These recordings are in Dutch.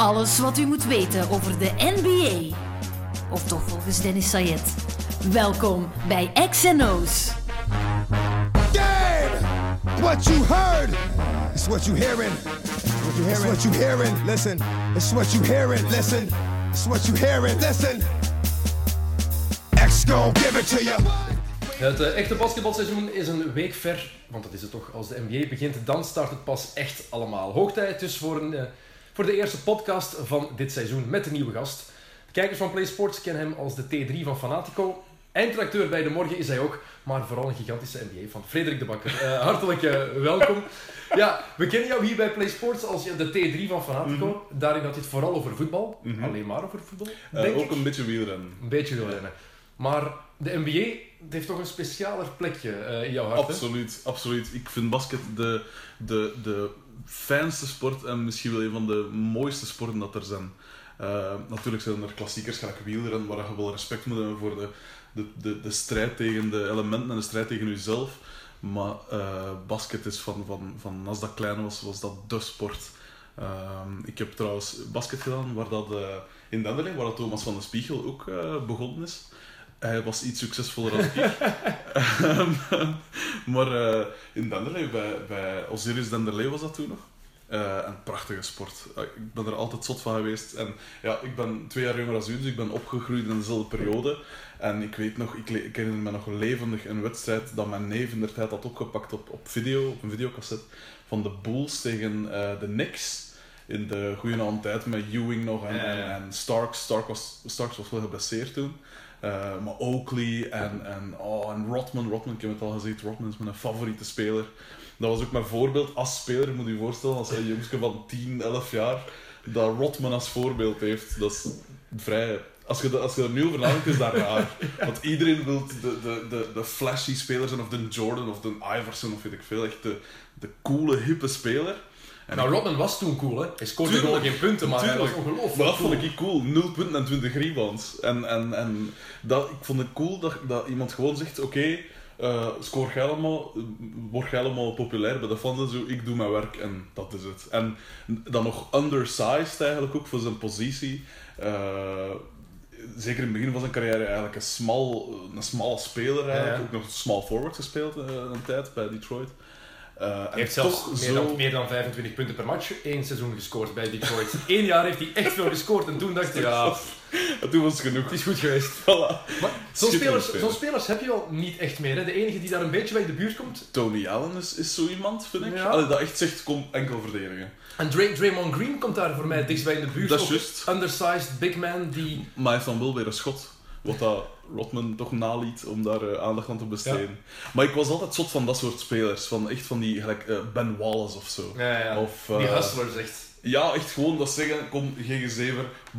Alles wat u moet weten over de NBA. Of toch volgens Dennis Sayed. Welkom bij XNO's. Game! What you heard is what you hearing. What you hearing? It's what you hearing. Listen. It's what you hearing. Listen. It's what you hearing. Listen. X gon' give it to you. Het eh, echte basketbalseizoen is een week ver, want dat is het toch. Als de NBA begint, dan start het pas echt allemaal. Hoog tijd dus voor, een, eh, voor de eerste podcast van dit seizoen met een nieuwe gast. De kijkers van Play Sports kennen hem als de T3 van Fanatico. Eindredacteur bij De Morgen is hij ook, maar vooral een gigantische NBA-fan. Frederik de Bakker, eh, hartelijk eh, welkom. Ja, we kennen jou hier bij Play Sports als de T3 van Fanatico. Daarin had je het vooral over voetbal. Alleen maar over voetbal, denk ook ik. een beetje wielrennen. Een beetje wielrennen. Maar de NBA heeft toch een specialer plekje in jouw hart, hè? Absoluut, absoluut. Ik vind basket de, de, de fijnste sport en misschien wel een van de mooiste sporten dat er zijn. Eh, natuurlijk zijn er klassiekers, gelijk wielrennen, waar je wel respect moet hebben voor de, de, de, strijd tegen de elementen en de strijd tegen jezelf. Maar eh, basket is van, van, van als dat klein was, was dat de sport. Ehm, ik heb trouwens basket gedaan waar dat, eh, in Denderleeuw, waar dat Thomas van de Spiegel ook begonnen is. Hij was iets succesvoller dan ik. Ehm, maar eh, in Denderleeuw, bij, bij Osiris Denderleeuw was dat toen nog. Eh, een prachtige sport. Eh, ik ben er altijd zot van geweest. En ja, ik ben twee jaar jonger dan u, dus ik ben opgegroeid in dezelfde periode. En ik weet nog, ik, ik herinner me nog levendig een wedstrijd dat mijn neef in der tijd had opgepakt op, op video, op een videocassette, van de Bulls tegen eh, de Knicks. In de goede tijd met Ewing nog en, Ja, ja, en, Starks. Stark was, Starks was wel geblesseerd toen. Eh, maar Oakley en, en, oh, en Rodman. Rodman, ik heb het al gezegd, Rodman is mijn favoriete speler. Dat was ook mijn voorbeeld als speler. moet je je voorstellen, als een jongske van 10, 11 jaar, dat Rodman als voorbeeld heeft. Dat is vrij... Als je, als je er nu over nadenkt, is dat raar. Want iedereen wil de, de, de, de flashy speler zijn, of de Jordan, of de Iverson, of weet ik veel. Echt de, de coole, hippe speler. En Nou, Rodman was toen cool, hè? Hij scoorde Tuurlijk. gewoon geen punten, maar hij was Tuurlijk. ongelooflijk Maar dat cool. vond ik cool. 0 punten en 20 rebounds. En, en, en dat, ik vond het cool dat, dat iemand gewoon zegt: Oké, eh, scoor jij allemaal, word jij allemaal populair bij de fans en zo. Ik doe mijn werk en dat is het. En dan nog undersized eigenlijk ook voor zijn positie. Eh, zeker in het begin van zijn carrière eigenlijk een, smal, een smalle speler eigenlijk. Ja, ja. Ook nog small forward gespeeld eh, een tijd bij Detroit. Eh, Hij heeft zelfs meer, zo- dan, meer dan 25 punten per match één seizoen gescoord bij Detroit. Eén jaar heeft hij echt veel gescoord en toen dacht hij, ja, Toen was het genoeg. het is goed geweest. Voilà. Maar zo'n spelers, speler. zo'n spelers heb je wel niet echt meer. Hè? De enige die daar een beetje bij de buurt komt. Tony Allen is, is zo iemand, vind ik. Ja. Allee, dat echt zegt, kom enkel verdedigen. En Dray, Draymond Green komt daar voor mij dichtst bij in de buurt. Dat is juist. Undersized big man die... Maar hij heeft dan wel weer een schot. Wat dat Rodman toch naliet om daar eh, aandacht aan te besteden. Maar ik was altijd zot van dat soort spelers. Van echt van die, gelijk eh, Ben Wallace of zo. Ja, ja. Of, die eh, hustlers echt. Ja, echt gewoon dat zeggen, kom, GG7,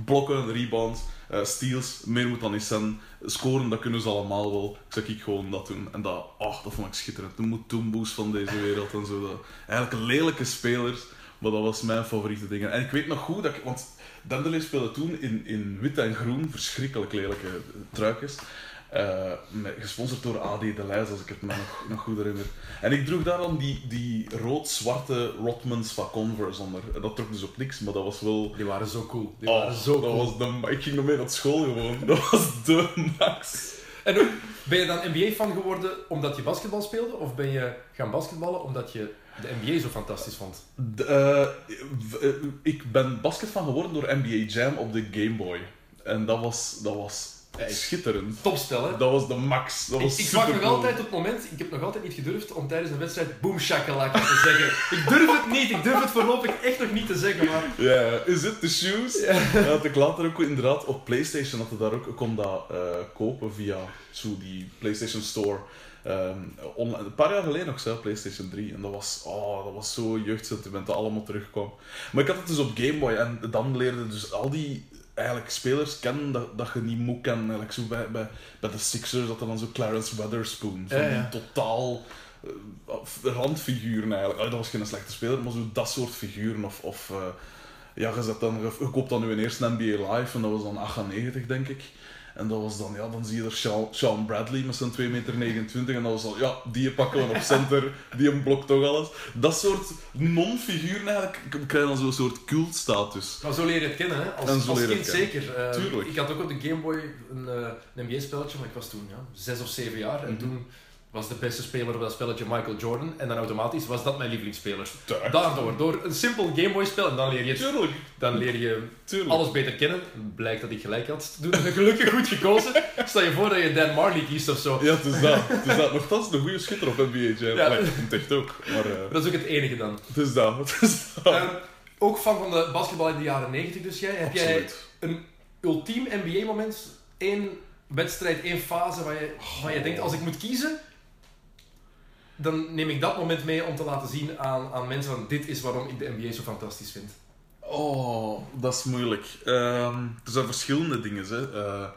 blokken, rebounds, steals, meer moet dan niet zijn. Scoren, dat kunnen ze allemaal wel. Zeg ik gewoon dat doen. En dat, ach, dat vond ik schitterend. De Mutumbus van deze wereld en zo. Dat, eigenlijk lelijke spelers, maar dat was mijn favoriete dingen. En ik weet nog goed, dat ik, want Denderleeuw speelde toen in, in wit en groen, verschrikkelijk lelijke truikjes. Eh, met- gesponsord door AD De Leijs, als ik het me nog, nog goed herinner. En ik droeg daar dan die, die rood-zwarte Rodmans van Converse onder. En Dat trok dus op niks, maar dat was wel... Die waren zo cool. Die Oh, waren zo dat cool. was de, ik ging nog mee naar school gewoon. Dat was de max. En ben je dan NBA-fan geworden omdat je basketbal speelde? Of ben je gaan basketballen omdat je de NBA zo fantastisch vond? De, eh, eh, ik ben basketfan geworden door NBA Jam op de Game Boy. En dat was, dat was schitterend. Topspel, hè? Dat was de max. Dat was Ik, ik wacht nog altijd op het moment, ik heb nog altijd niet gedurfd om tijdens een wedstrijd boom shakalaka te zeggen. Ik durf het niet, ik durf het voorlopig echt nog niet te zeggen, maar... Ja, is it the shoes? Ja. had ik later ook inderdaad op PlayStation had daar ook ik kon dat eh, kopen via zo die PlayStation Store. Ehm, online, een paar jaar geleden nog zelf, PlayStation 3. En dat was, oh, dat was zo jeugdsentiment dat allemaal terugkwam. Maar ik had het dus op Game Boy en dan leerde dus al die eigenlijk spelers kennen dat, dat je niet moet kennen. Eigenlijk zo bij, bij, bij de Sixers had er dan zo Clarence Weatherspoon. Van Ja, ja. die totaal eh, randfiguren eigenlijk. Dat was geen slechte speler, maar zo dat soort figuren. Of, of eh, ja, je, zet dan, je koopt dan nu een eerste NBA Live en dat was dan 98 denk ik. En dat was dan, ja, dan zie je er Sean, Sean Bradley met zijn 2,29 meter. En dat was al, ja, die pakken we op center, die een blok toch alles. Dat soort non-figuren eigenlijk krijgen dan zo'n soort cultstatus. Maar zo leer je het kennen, hè? Als, als kind kennen. zeker. Eh, Tuurlijk. Ik had ook op de Game Boy een, eh, een NBA-spelletje, maar ik was toen ja, zes of zeven jaar. En Mhm. toen was de beste speler van dat spelletje Michael Jordan. En dan automatisch was dat mijn lievelingsspeler. Tuurlijk. Daardoor, door een simpel Game Boy spel, en dan leer je, Tuurlijk, dan leer je tuurlijk. alles beter kennen. Blijkt dat ik gelijk had. Toen gelukkig goed gekozen. Stel je voor dat je Dan Marley kiest of zo. Ja, het is dat. Het is dat. Nogthans, een goede schutter op NBA Jam. Ja. Echt ook. Maar eh, Dat is ook het enige dan. het is dat. Het is dat. Ehm, ook fan van de basketbal in de jaren 90 dus jij. Heb jij een ultiem NBA-moment? Eén wedstrijd, één fase waar je, waar je denkt, als ik moet kiezen, dan neem ik dat moment mee om te laten zien aan, aan mensen van dit is waarom ik de NBA zo fantastisch vind. Oh, dat is moeilijk. Ehm, er zijn verschillende dingen. Hè. Eh,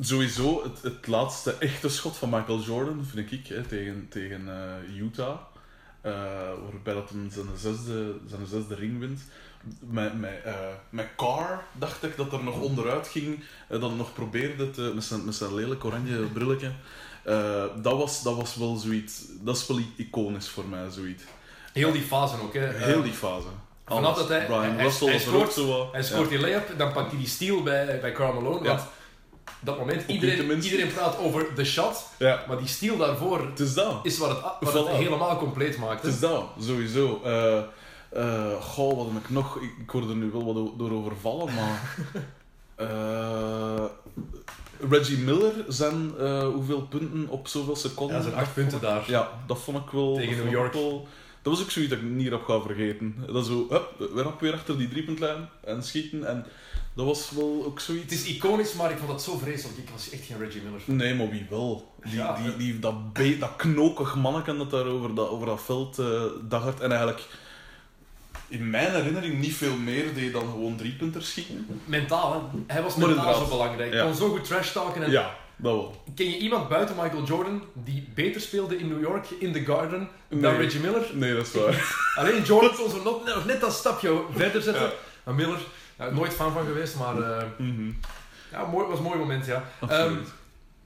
sowieso, het, het laatste echte schot van Michael Jordan, vind ik, hè, tegen, tegen eh, Utah. Eh, waarbij dat hem zijn zesde, zijn zesde ring wint. Met, met, met Carr dacht ik dat er nog onderuit ging. dat hij nog probeerde te, met, zijn, met zijn lelijk oranje brilletje. Eh, dat, was, dat was wel zoiets. Dat is wel iconisch voor mij, zoiets. Heel die fase ook. Hè. Heel Ehm, die fase. vanaf dat hij- Brian hij- Russell hij scoort- zo. Hij scoort die layup, dan pakt hij die steal bij, bij Karl Malone. Want dat moment, iedereen, iedereen praat over de shot, Ja, maar die steal daarvoor het is dat. is wat het, wat het helemaal compleet maakt. Het is dat, sowieso. Eh eh, goh, wat heb ik nog? Ik, ik word er nu wel wat door overvallen, maar... Eh, Reggie Miller zijn eh, hoeveel punten op zoveel seconden? Ja, zijn acht punten daar. Ja, dat vond ik wel... Tegen New York. wel- dat was ook zoiets dat ik niet op ga vergeten. Dat zo, hup, weer op weer achter die driepuntlijn en schieten. En dat was wel ook zoiets... Het is iconisch, maar ik vond dat zo vreselijk. Ik was echt geen Reggie Miller fan. Nee, maar wie wel? Die, Ja, die, eh. die, dat, dat knokig manneke dat daar over dat, over dat veld daggert. En eigenlijk, in mijn herinnering, niet veel meer deed dan gewoon driepunters schieten. Mentaal, hè. Hij was Maar mentaal zo belangrijk. Hij Ja. kon zo goed trash talken. En Ja, dat wel. Ken je iemand buiten Michael Jordan die beter speelde in New York, in The Garden, dan. Reggie Miller? Nee, dat is waar. Alleen Jordan kon zo nog, nog net dat stapje verder zetten. Ja. Maar Miller, ja, nooit fan van geweest, maar Mhm, ja, mooi, was een mooi moment, ja. Absoluut.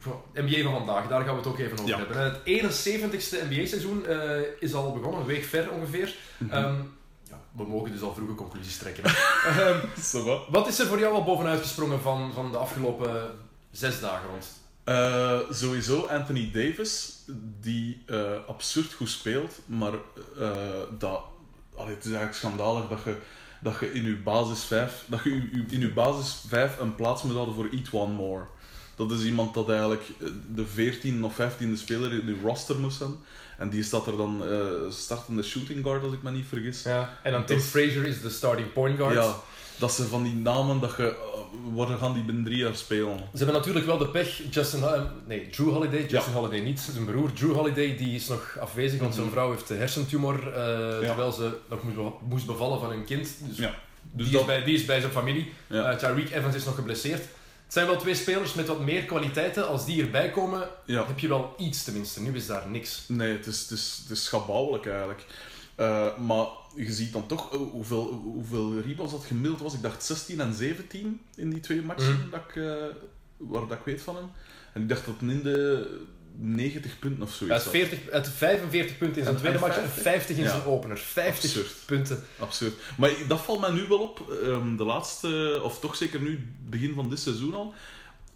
Goh, NBA van vandaag, daar gaan we het ook even over Ja. hebben. Het 71ste NBA-seizoen eh, is al begonnen, een week ver ongeveer. Mhm. Ehm, we mogen dus al vroege conclusies trekken. Ehm, wat? is er voor jou al bovenuit gesprongen van, van de afgelopen zes dagen rond? Eh, sowieso Anthony Davis, die eh, absurd goed speelt, maar eh, dat, allee, het is eigenlijk schandalig dat je, dat je in je basis 5, dat je in je basis 5 een plaats moet houden voor Eat One More. Dat is iemand dat eigenlijk de 14e of 15e speler in je roster moest zijn. En die staat er dan eh startende shooting guard, als ik me niet vergis. Ja. En dan Tim Dat- Frazier is de starting point guard. Ja, dat ze van die namen dat je, uh, waar gaan die binnen drie jaar spelen? Ze hebben natuurlijk wel de pech, Justin, eh, nee, Drew Holiday, Justin Holiday niet, zijn broer Drew Holiday, die is nog afwezig, want zijn Mhm. vrouw heeft een hersentumor, eh, terwijl ze nog moest be- moest bevallen van een kind. Dus, Ja. Dus die, dat, is bij, die is bij zijn familie. Eh, Tyreek Evans is nog geblesseerd. Het zijn wel twee spelers met wat meer kwaliteiten. Als die erbij komen, ja. heb je wel iets tenminste. Nu is daar niks. Nee, het is, het is, het is schabouwelijk eigenlijk. Eh, maar je ziet dan toch eh, hoeveel, hoeveel rebounds dat gemiddeld was. Ik dacht 16 en 17 in die twee matchen Mhm. dat ik, eh, waar dat ik weet van hem. En ik dacht dat in de 90 punten of zoiets zat. 40, uit 45 punten in zijn En- tweede en match en 50? 50 in Ja. zijn opener. 50 Absurd. punten. Absurd. Maar dat valt mij nu wel op, ehm, de laatste, of toch zeker nu, begin van dit seizoen al,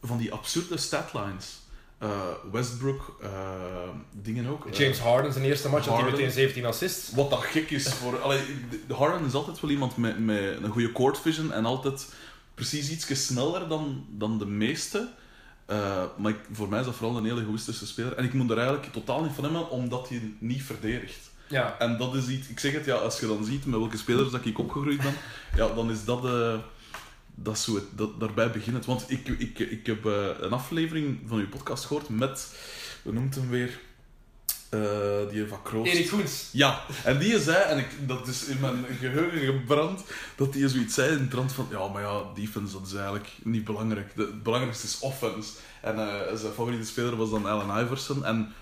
van die absurde statlines. Eh, Westbrook, eh, dingen ook. Eh, James Harden, zijn eerste match, had hij meteen 17 assists. Wat dat gek is voor. Allee, de- de Harden is altijd wel iemand met, met een goede court vision en altijd precies iets sneller dan, dan de meeste. Eh, maar ik- voor mij is dat vooral een hele egoïstische speler. En ik moet er eigenlijk totaal niet van hebben, omdat hij niet verdedigt. Ja. En dat is iets, ik zeg het ja, als je dan ziet met welke spelers dat ik opgegroeid ben, ja, dan is dat, eh dat zo het, dat, daarbij begint het. Want ik, ik, ik heb eh, een aflevering van uw podcast gehoord met, hoe noemt hem weer? Eh, die van Kroost. Erik Goens. Ja, en die zei, en ik, dat is in mijn geheugen gebrand, dat die zoiets zei in de trant van, ja, maar ja, defense, dat is eigenlijk niet belangrijk. De, het belangrijkste is offense. En eh, zijn favoriete speler was dan Allen Iverson. En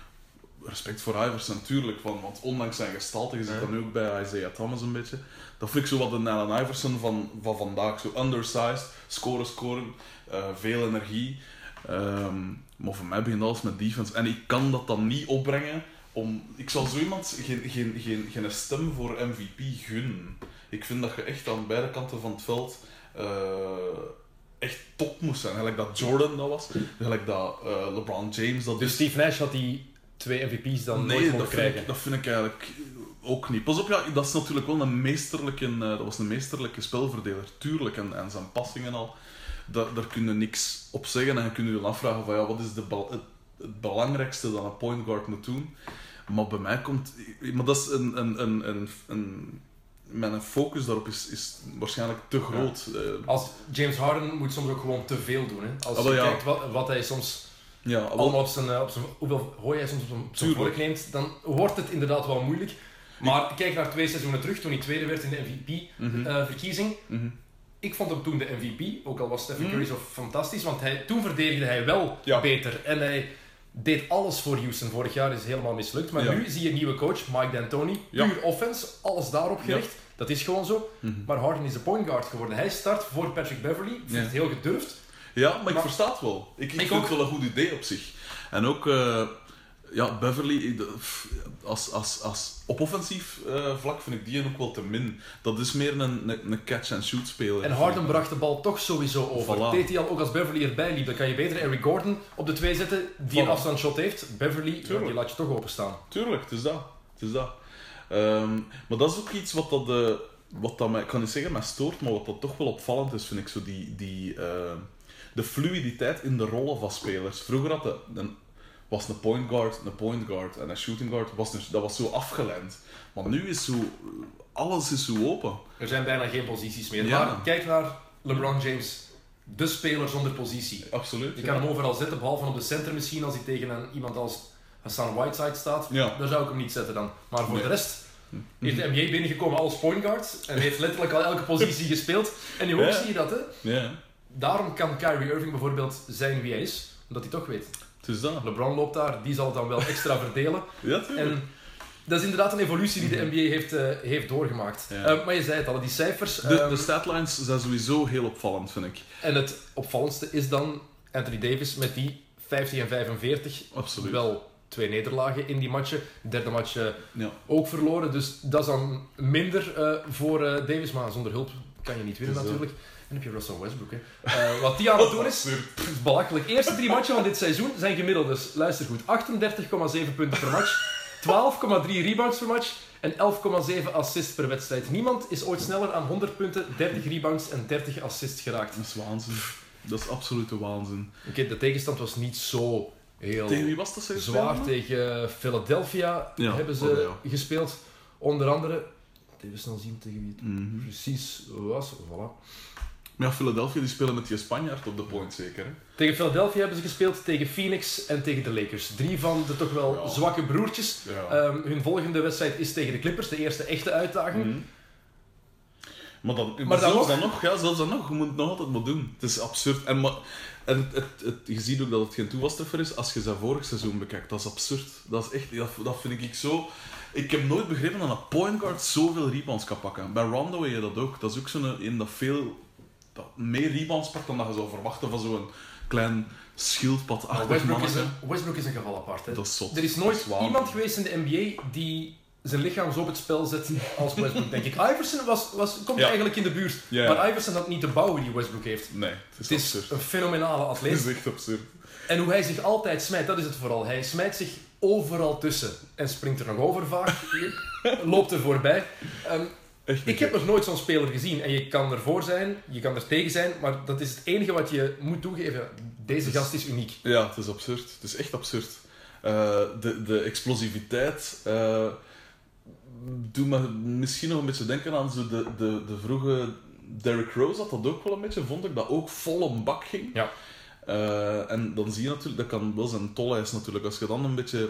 respect voor Iverson natuurlijk, van, want ondanks zijn gestalte, je ziet dat nu ook bij Isaiah Thomas een beetje, dat vind ik zo wat de Allen Iverson van, van vandaag, zo undersized, scoren, scoren, eh, veel energie. Ehm, maar voor mij begint alles met defense. En ik kan dat dan niet opbrengen om... Ik zal zo iemand geen, geen, geen, geen stem voor MVP gunnen. Ik vind dat je echt aan beide kanten van het veld eh, echt top moest zijn. Gelijk dat Jordan dat was, gelijk dat eh, LeBron James dat Dus is. Steve Nash had die twee MVP's dan nooit Nee, mogen dat krijgen. ik, dat vind ik eigenlijk ook niet. Pas op, ja, dat is natuurlijk wel een meesterlijke, eh, dat was een meesterlijke spelverdeler, tuurlijk. En, en zijn passingen al, daar, daar kun je niks op zeggen. En je kunt je dan afvragen van, ja, wat is de bal- het, het belangrijkste dat een point guard moet doen. Maar bij mij komt... Maar dat is een... een, een, een, een mijn focus daarop is, is waarschijnlijk te groot. Eh, Als James Harden moet soms ook gewoon te veel doen. Hè. Als je ja. kijkt wat, wat hij soms ja, allemaal op zijn, eh, op zijn... Hoeveel hooi hij soms op zijn, vork neemt, dan wordt het inderdaad wel moeilijk. Maar kijk naar twee seizoenen terug, toen hij tweede werd in de Mhm. MVP-verkiezing. Mhm. Ik vond hem toen de MVP, ook al was Stephen Mhm. Curry zo fantastisch, want hij, toen verdedigde hij wel Ja. beter. En hij deed alles voor Houston. Vorig jaar is helemaal mislukt. Maar Ja. nu zie je een nieuwe coach, Mike D'Antoni. Ja. Puur offense, alles daarop gericht. Dat is gewoon zo. Mhm. Maar Harden is de point guard geworden. Hij start voor Patrick Beverly. Ik vind Ja. het heel gedurfd. Ja, maar ik versta het wel. Ik, ik, Ik vind ook. het wel een goed idee op zich. En ook, eh, ja, Beverly, als, als, als, op offensief eh, vlak vind ik die ook wel te min. Dat is meer een, een, een catch-and-shoot speler. En Harden bracht de bal toch sowieso over. Voilà. Deed hij al ook als Beverly erbij liep. Dan kan je beter Eric Gordon op de twee zetten, die een Voilà. afstandsshot heeft. Beverly, ja, die laat je toch openstaan. Tuurlijk, het is dat. Het is dat. Ehm, maar dat is ook iets wat dat, eh, wat dat mij, ik kan niet zeggen mij stoort, maar wat dat toch wel opvallend is, vind ik zo die, die, eh, de fluiditeit in de rollen van spelers. Vroeger had de, een, was een point guard, een point guard en een shooting guard, was een- dat was zo afgeleid. Maar nu is zo, alles is zo open. Er zijn bijna geen posities meer. Ja. Maar kijk naar LeBron James. De speler zonder positie. Absoluut. Je kan hem overal zetten, behalve op de center misschien als hij tegen een, iemand als Hassan Whiteside staat. Ja. Daar zou ik hem niet zetten dan. Maar voor Nee. de rest is de NBA binnengekomen als point guard en heeft letterlijk al elke positie gespeeld. En nu ook Ja. zie je dat. Hè. Ja, Daarom kan Kyrie Irving bijvoorbeeld zijn wie hij is, omdat hij toch weet. Is dat. LeBron loopt daar, die zal dan wel extra verdelen. Ja, tuurlijk. En dat is inderdaad een evolutie die de NBA heeft, eh, heeft doorgemaakt. Ja. Eh, maar je zei het al, die cijfers. De, ehm, de statlines zijn sowieso heel opvallend, vind ik. En het opvallendste is dan Anthony Davis met die 50 en 45. Absoluut. Wel twee nederlagen in die matchen. De derde match eh, Ja. ook verloren. Dus dat is dan minder voor Davis. Maar zonder hulp kan je niet winnen Dus, natuurlijk. Dan heb je Russell Westbrook. Hè. Eh, wat die aan het doen is, is belachelijk. Eerste drie matchen van dit seizoen zijn gemiddeld. Dus luister goed. 38,7 punten per match. 12,3 rebounds per match. En 11,7 assists per wedstrijd. Niemand is ooit sneller aan 100 punten, 30 rebounds en 30 assists geraakt. Dat is waanzin. Dat is absolute waanzin. Oké, de tegenstand was niet zo heel Tegen wie was dat zwaar. Tegen Philadelphia Ja, hebben ze oh ja. gespeeld. Onder andere, even snel zien tegen wie het Mhm. precies was. Voilà. Maar ja, Philadelphia die spelen met die Spanjaard op de point zeker. Hè? Tegen Philadelphia hebben ze gespeeld, tegen Phoenix en tegen de Lakers. Drie van de toch wel Ja. zwakke broertjes. Ja. Ehm, hun volgende wedstrijd is tegen de Clippers, de eerste echte uitdaging. Mhm. Maar, dan, Maar maar zelfs dan nog, ja, zelfs dan nog, je moet het nog altijd maar doen. Het is absurd. En, maar, en het, het, het- je ziet ook dat het geen toewastreffer is als je zijn vorig seizoen bekijkt. Dat is absurd. Dat is echt, dat, dat vind ik zo... Ik heb nooit begrepen dat een point guard zoveel rebounds kan pakken. Bij Rondo heb je dat ook. Dat is ook zo'n een dat veel... Dat meer rebounds pakt dan dat je zou verwachten van zo'n klein schildpad achter Westbrook, is een, Westbrook is een geval apart. Hè. Dat is zot. Er is nooit iemand geweest in de NBA die zijn lichaam zo op het spel zet als Westbrook, denk ik. Iverson was, was, komt Ja. eigenlijk in de buurt. Ja. Maar Iverson had niet de bouwen die Westbrook heeft. Nee, het is, Het een fenomenale Het atleet. is echt absurd. En hoe hij zich altijd smijt, dat is het vooral. Hij smijt zich overal tussen. En springt er nog over vaak. loopt er voorbij. Ehm, ik heb nog nooit zo'n speler gezien. En je kan ervoor zijn, je kan er tegen zijn. Maar dat is het enige wat je moet toegeven. Deze gast is uniek. Ja, het is absurd. Het is echt absurd. Eh, de, de explosiviteit eh doet me misschien nog een beetje denken aan zo de, de, de vroege Derrick Rose had dat ook wel een beetje, vond ik, dat ook vol een bak ging. Ja. Eh, en dan zie je natuurlijk, dat kan wel zijn tollijst natuurlijk, als je dan een beetje...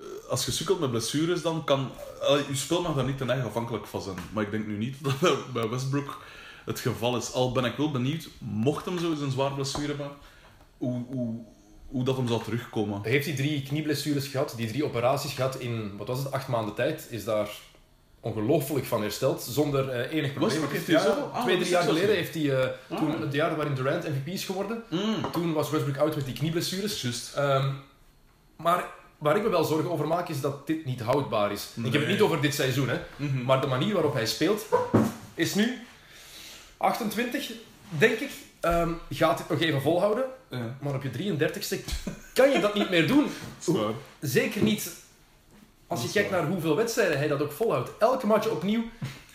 eh, Als je sukkelt met blessures, dan kan... eh, je spel mag daar niet ten eigen afhankelijk van zijn. Maar ik denk nu niet dat dat bij Westbrook het geval is. Al ben ik wel benieuwd, mocht hem zo eens een zwaar blessure hebben, hoe, hoe, hoe dat hem zal terugkomen. Heeft hij drie knieblessures gehad, die drie operaties gehad in, wat was het, acht maanden tijd. Is daar ongelooflijk van hersteld, zonder eh, enig probleem. Westbrook heeft Ja, hij zo? Ah, twee, drie jaar geleden heeft hij, toen, Ah. het jaar waarin Durant MVP is geworden, Mm. toen was Westbrook out met die knieblessures. Juist. Ehm, maar waar ik me wel zorgen over maak, is dat dit niet houdbaar is. Ik heb het niet over dit seizoen, hè. Mhm. maar de manier waarop hij speelt, is nu 28, denk ik. Ehm, gaat dit nog even volhouden? Ja, Maar op je 33ste kan je dat niet meer doen. Zeker niet als je kijkt naar hoeveel wedstrijden hij dat ook volhoudt. Elke match opnieuw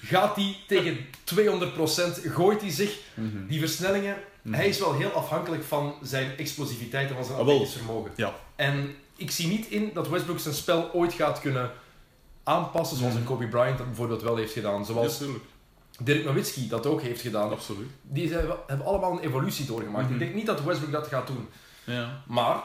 gaat hij tegen 200%, gooit hij zich. Mhm. Die versnellingen, Mhm. hij is wel heel afhankelijk van zijn explosiviteit en van zijn Ah, atletisch vermogen. Ja. En ik zie niet in dat Westbrook zijn spel ooit gaat kunnen aanpassen, zoals een. Kobe Bryant dat bijvoorbeeld wel heeft gedaan. Ja, Zoals tuurlijk. Dirk Nowitzki dat ook heeft gedaan. Absoluut. Die hebben allemaal een evolutie doorgemaakt. Mhm. Ik denk niet dat Westbrook dat gaat doen. Ja. Maar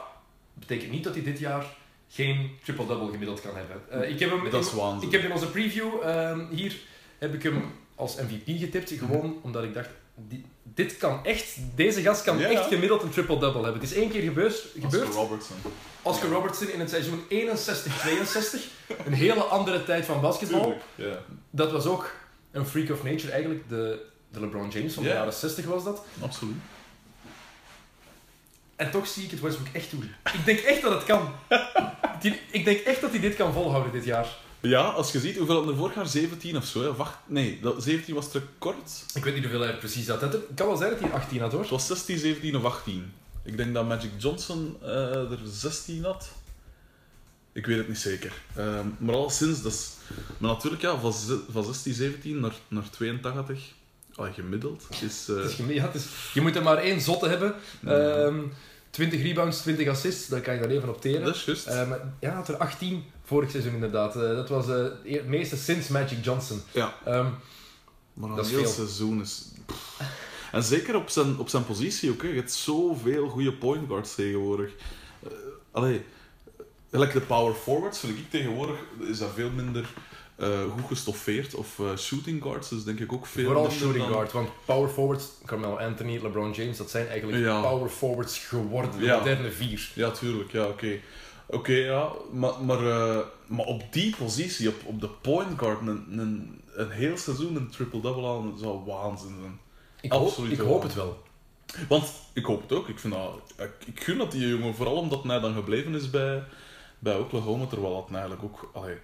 betekent niet dat hij dit jaar geen triple-double gemiddeld kan hebben. Eh, ik, heb hem Dat is waanzin. ik heb in onze preview ehm, hier heb ik hem als MVP getipt. Gewoon omdat ik dacht, di- dit kan echt, deze gast kan echt gemiddeld een triple-double hebben. Het is één keer gebeurd. gebeurd. Oscar Robertson. Oscar Robertson in het seizoen 61-62. een hele andere tijd van basketbal. Dat was ook een freak of nature eigenlijk. De, de LeBron James van de Ja. jaren 60 was dat. Absoluut. En toch zie ik het Westbrook echt doen. Ik denk echt dat het kan. Die- ik denk echt dat hij dit kan volhouden dit jaar. Ja, als je ziet hoeveel er vorig jaar 17 of zo. Ja, wacht, nee, dat, 17 was het record. Ik weet niet hoeveel hij precies had. Het kan wel zijn dat hij 18 had hoor. Het was 16, 17 of 18. Ik denk dat Magic Johnson eh, er 16 had. Ik weet het niet zeker. Ehm, maar al sinds, dat is... Maar natuurlijk, ja, van, van 16, 17 naar, naar 82, ah, gemiddeld, is... Het is geme- ja, het is- je moet er maar één zotte hebben. Ehm 20 rebounds, 20 assists. Dat kan je daar even opteren. dat is juist. Maar ja, hij had er 18 vorig seizoen inderdaad. Eh, dat was eh, het meeste sinds Magic Johnson. ja, Ehm, maar dat is heel veel. seizoen is... pff. En zeker op zijn, op zijn positie ook, hè. je hebt zoveel goede point guards tegenwoordig. Eh, allee, de power forwards, vind ik tegenwoordig, is dat veel minder goed gestoffeerd. Of shooting guards, dus denk ik ook veel vooral shooting dan- guard. Want power forwards, Carmelo Anthony, LeBron James, dat zijn eigenlijk Ja. power forwards geworden. De Ja. moderne vier. Ja, tuurlijk, ja, oké. Oké, ja, maar, maar, eh, maar op die positie, op, op de point guard, een, een, een heel seizoen een triple-double aan zou waanzin zijn. Ik hoop, Absoluut ik hoop het wel. Want ik hoop het ook, ik, vind dat, ik, ik gun dat die jongen, vooral omdat hij dan gebleven is bij, bij Oklahoma, terwijl dat eigenlijk ook, allee,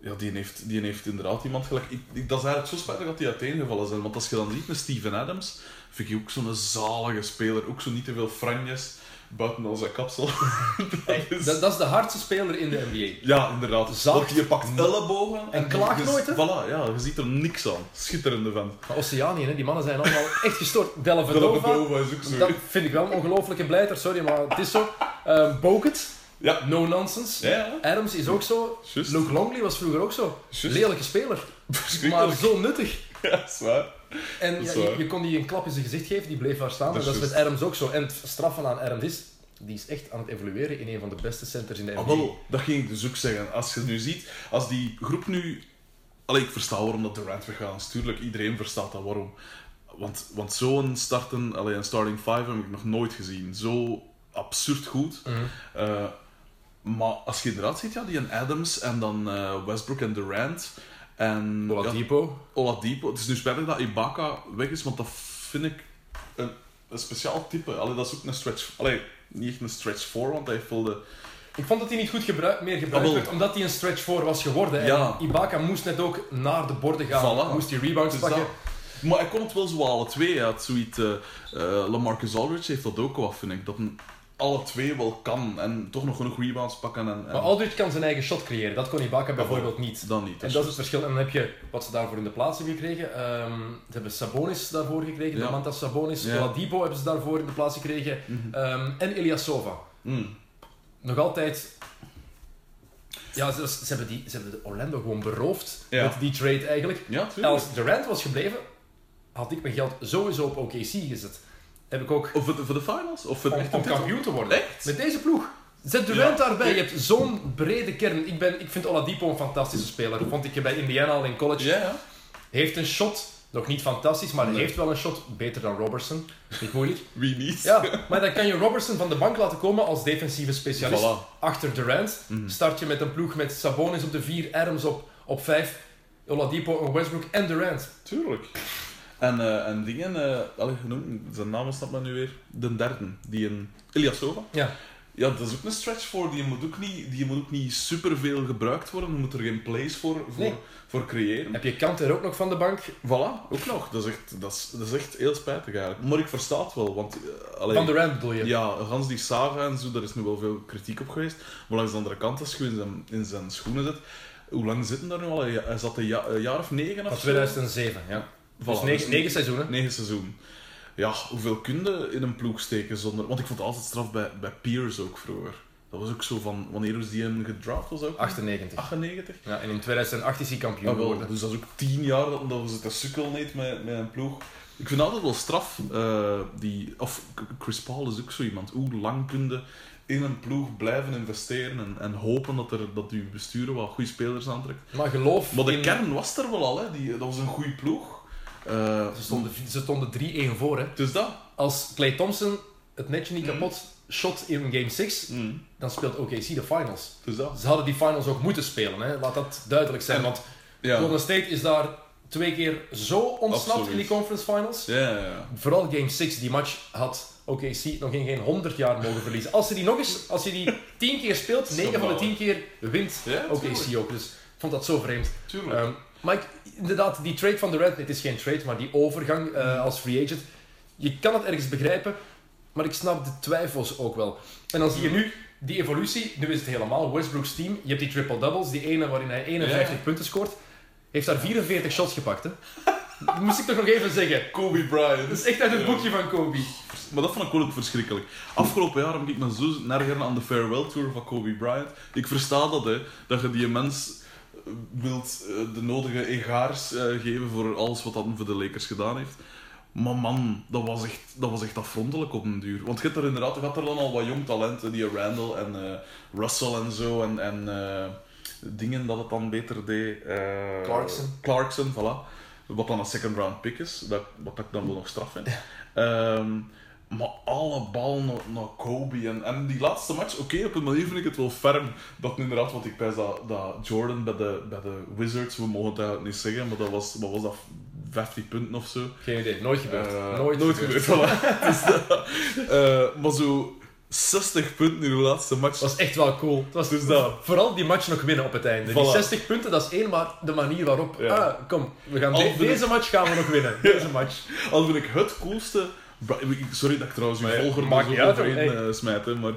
ja, die heeft, die heeft inderdaad iemand gelijk. Ik, ik- dat is eigenlijk zo spijtig dat die uiteengevallen zijn, want als je dan ziet met Steven Adams, vind ik ook zo'n zalige speler, ook zo niet te veel franjes, buiten al zijn kapsel. Hey, is- dat, dat is de hardste speler in de NBA. Ja, inderdaad. Zacht. Want je pakt ellebogen En klaagt je- nooit, hè? Voilà, ja, je ziet er niks aan. Schitterende vent. Maar Oceanië, hè, die mannen zijn allemaal echt gestoord. Dellavedova, Dellavedova is ook zo. dat vind ik wel een ongelofelijke blijter, sorry, maar het is zo. Ehm Bogut, Ja. no nonsense. Ja, ja. Adams is ook zo. Luke Longley was vroeger ook zo. Lelijke speler, maar zo nuttig. Ja, dat is waar. En ja, je, kon die een klap in zijn gezicht geven, die bleef daar staan. Dat en is dat is met. Adams ook zo. En het straffen aan Adams is, die is echt aan het evolueren in een van de beste centers in de NBA. Ah, wel, dat ging ik dus ook zeggen. Als je nu ziet, als die groep nu... Allee, ik versta waarom dat Durant weggaan is. Tuurlijk, iedereen verstaat dat waarom. Want, want zo'n starten, allee, een starting five heb ik nog nooit gezien. Zo absurd goed. Mhm. Eh, maar als je inderdaad ziet, ja, die en Adams en dan eh, Westbrook en Durant en... ja, Oladipo. Oladipo. Het is nu spijtig dat Ibaka weg is, want dat vind ik een, een speciaal type. Allee, dat is ook een stretch... Allee, niet echt een stretch 4, want hij heeft wel de... Ik vond dat hij niet goed gebruik, meer gebruikt Jawel. werd, omdat hij een stretch voor was geworden. En. Ibaka moest net ook naar de borden gaan. Voilà. Moest die rebounds Dus pakken. dat- Maar hij kon het wel zo alle twee. Hij had zoiets... eh eh, Lamarcus Aldridge heeft dat ook wel, vind ik. Dat een alle twee wel kan. En toch nog genoeg rebounds pakken. En, en Maar Aldridge kan zijn eigen shot creëren. Dat kon Ibaka bijvoorbeeld niet. dan niet. En dat is het verschil. En dan heb je wat ze daarvoor in de plaats hebben gekregen. Ehm, ze hebben Sabonis daarvoor gekregen. Ja. Domantas Sabonis. Ja. Oladipo hebben ze daarvoor in de plaats gekregen. Mhm. Ehm, en Ilyasova. Mm. Nog altijd... Ja, ze, ze hebben die, ze hebben de Orlando gewoon beroofd Ja. met die trade eigenlijk. Als Durant was gebleven, had ik mijn geld sowieso op OKC gezet. Heb ik ook Of voor de, voor de finals? Of voor om, echt kampioen te worden. Echt? Met deze ploeg. Zet Durant Ja. daarbij. Je hebt zo'n brede kern. Ik, ben, ik vind Oladipo een fantastische speler. Vond ik je bij Indiana al in college. Ja, ja. Heeft een shot Nog niet fantastisch, maar Nee. heeft wel een shot. Beter dan Robertson. Niet moeilijk. Wie niet? Ja, maar dan kan je Robertson van de bank laten komen als defensieve specialist. Voilà. Achter Durant Mhm. start je met een ploeg met Sabonis op de 4, Adams op, op 5, Oladipo en Westbrook en Durant. Tuurlijk. En, eh, en dingen, allee, genoemd, zijn naam staat me nu weer. De derde, die een Ilyasova. Ja. Ja, dat is ook een stretch voor. Die moet ook niet, die moet ook niet superveel gebruikt worden. Je moet er geen plays voor, voor, Nee. voor creëren. Heb je Kant er ook nog van de bank? Voilà, ook nog. Dat is echt, dat is, dat is echt heel spijtig eigenlijk. Maar ik versta het wel, want... eh, Van Durant bedoel je? Ja, gans die saga en zo, daar is nu wel veel kritiek op geweest. Maar langs de andere kant, als je in zijn, in zijn schoenen zit... Hoe lang zitten daar nu al? Hij zat een, ja- een jaar of negen of Van zo? 2007, Voilà, dus negen, dus negen seizoenen. Negen seizoen. Ja, hoeveel kun je in een ploeg steken zonder... Want ik vond het altijd straf bij, bij Pierce ook vroeger. Dat was ook zo van... Wanneer was die een gedraft? Was ook? 98. 98? Ja, en in 2008 is hij kampioen Ah, wel, geworden. dus dat is ook tien jaar dat, dat we zitten sukkelen niet met, met een ploeg. Ik vind altijd wel straf, eh, die, of Chris Paul is ook zo iemand. Hoe lang kun je in een ploeg blijven investeren en, en hopen dat, er, dat je besturen wat goede spelers aantrekt. Maar geloof Maar de in- kern was er wel al, hè. Die, dat was een goede ploeg. Eh, Ze stonden, ze stonden 3-1 voor, hè. Dus dat. Als Clay Thompson het netje niet kapot shot in Game 6, Mm, dan speelt OKC de finals. dus dat. Ze hadden die finals ook moeten spelen, hè. laat dat duidelijk zijn. En- Want Ja. Golden State is daar twee keer zo ontsnapt Absoluut. in die conference finals. Ja, ja, ja. Vooral Game 6, die match had OKC nog in geen 100 jaar mogen verliezen. Als je die nog eens, als je die 10 keer speelt, 9 van de 10 keer wint OKC ook. Dus ik vond dat zo vreemd. Tuurlijk. Ehm, maar ik- inderdaad, die trade van Durant, het is geen trade, maar die overgang eh, als free agent, je kan het ergens begrijpen, maar ik snap de twijfels ook wel. En dan zie je nu die evolutie, nu is het helemaal Westbrook's team. Je hebt die triple-doubles, die ene waarin hij 51 Ja. punten scoort, heeft daar 44 shots gepakt. Hè? Dat moest ik toch nog even zeggen. Kobe Bryant. Dat is echt uit het boekje van Kobe. Maar dat vond ik ook verschrikkelijk. Afgelopen jaar heb ik me zo nergen aan de farewell tour van Kobe Bryant. Ik versta dat, hè, dat je die mens wilt eh, de nodige egaars eh, geven voor alles wat hij voor de Lakers gedaan heeft. Maar man, dat was echt, dat was echt afgrondelijk op een duur. Want je hebt er inderdaad, je had er dan al wat jong talenten, die Randall en eh, Russell en zo, en, en eh, dingen dat het dan beter deed. eh, Clarkson. Clarkson, voilà. Wat dan een second round pick is, dat, wat ik dan wel nog straf vind. Ehm, maar alle bal naar, naar Kobe. En, en die laatste match, oké, op een manier vind ik het wel ferm. Dat inderdaad, want ik pijs dat, dat Jordan bij de, bij de Wizards, we mogen het eigenlijk niet zeggen, maar dat was, wat was dat, 50 punten of zo. Geen idee, nooit gebeurd. Eh, nooit, gebeurd. voilà. Dus dat, eh, maar zo 60 punten in de laatste match. Dat was echt wel cool. Het was Dus dat. Vooral die match nog winnen op het einde. Die Voilà. 60 punten, dat is één, maar de manier waarop... Ja. Ah, kom, we gaan de- ik- deze match gaan we nog winnen. Deze match. Al vind ik het coolste. Sorry dat ik trouwens uw Maar volger er niet zo overheen eh, smijt, hè, maar,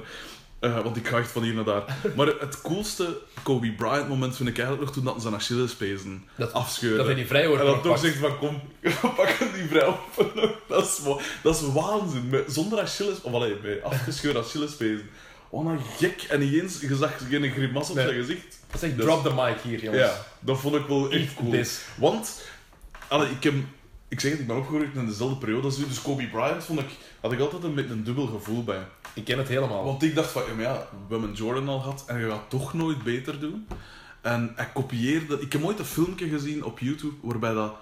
eh, want ik ga echt van hier naar daar. Maar het coolste Kobe Bryant moment vind ik eigenlijk nog toen dat hij zijn Achillespezen Dat- afscheurde. Dat hij die vrijwoord en dan nog toch zegt van kom, pak die vrouw op. dat, is, dat is waanzin. Met, zonder Achilles... Of allee, met afgescheurde Achillespezen. Oh, nou gek. En niet eens, je zag geen grimas op Nee. zijn gezicht. Dat is echt Dus- drop the mic hier, jongens. Ja, dat vond ik wel echt cool. This. Want, allee, ik, heb, ik zeg het, ik ben opgegroeid in dezelfde periode als u, dus Kobe Bryant vond ik, had ik altijd een beetje een dubbel gevoel bij. Ik ken het helemaal. Want ik dacht van, ja, maar ja, we hebben Jordan al gehad en je gaat toch nooit beter doen. En hij kopieerde, ik heb ooit een filmpje gezien op YouTube waarbij dat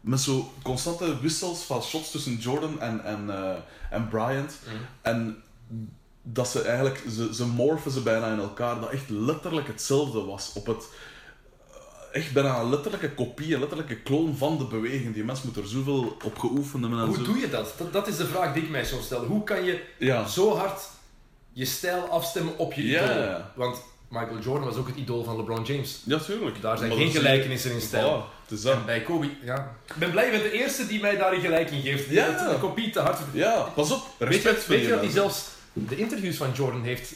met zo constante wissels van shots tussen Jordan en, en, eh, en Bryant. Mhm. En dat ze eigenlijk, ze, ze morfen ze bijna in elkaar, dat echt letterlijk hetzelfde was. Op het, echt bijna een letterlijke kopie, een letterlijke kloon van de beweging. Die mens moet er zoveel op geoefend hebben. En Hoe zo. doe je dat? dat? Dat is de vraag die ik mij soms stel. Hoe kan je Ja. zo hard je stijl afstemmen op je Ja. idool? Want Michael Jordan was ook het idool van LeBron James. Ja, tuurlijk. Daar zijn Maar geen gelijkenissen in stijl. Voilà. En bij Kobe, ja. Ik ben blij met de eerste die mij daar een gelijk in geeft. Ja. De kopie te hard Ja, pas op. Weet Respect je, voor weet je dat hij zelfs de interviews van Jordan heeft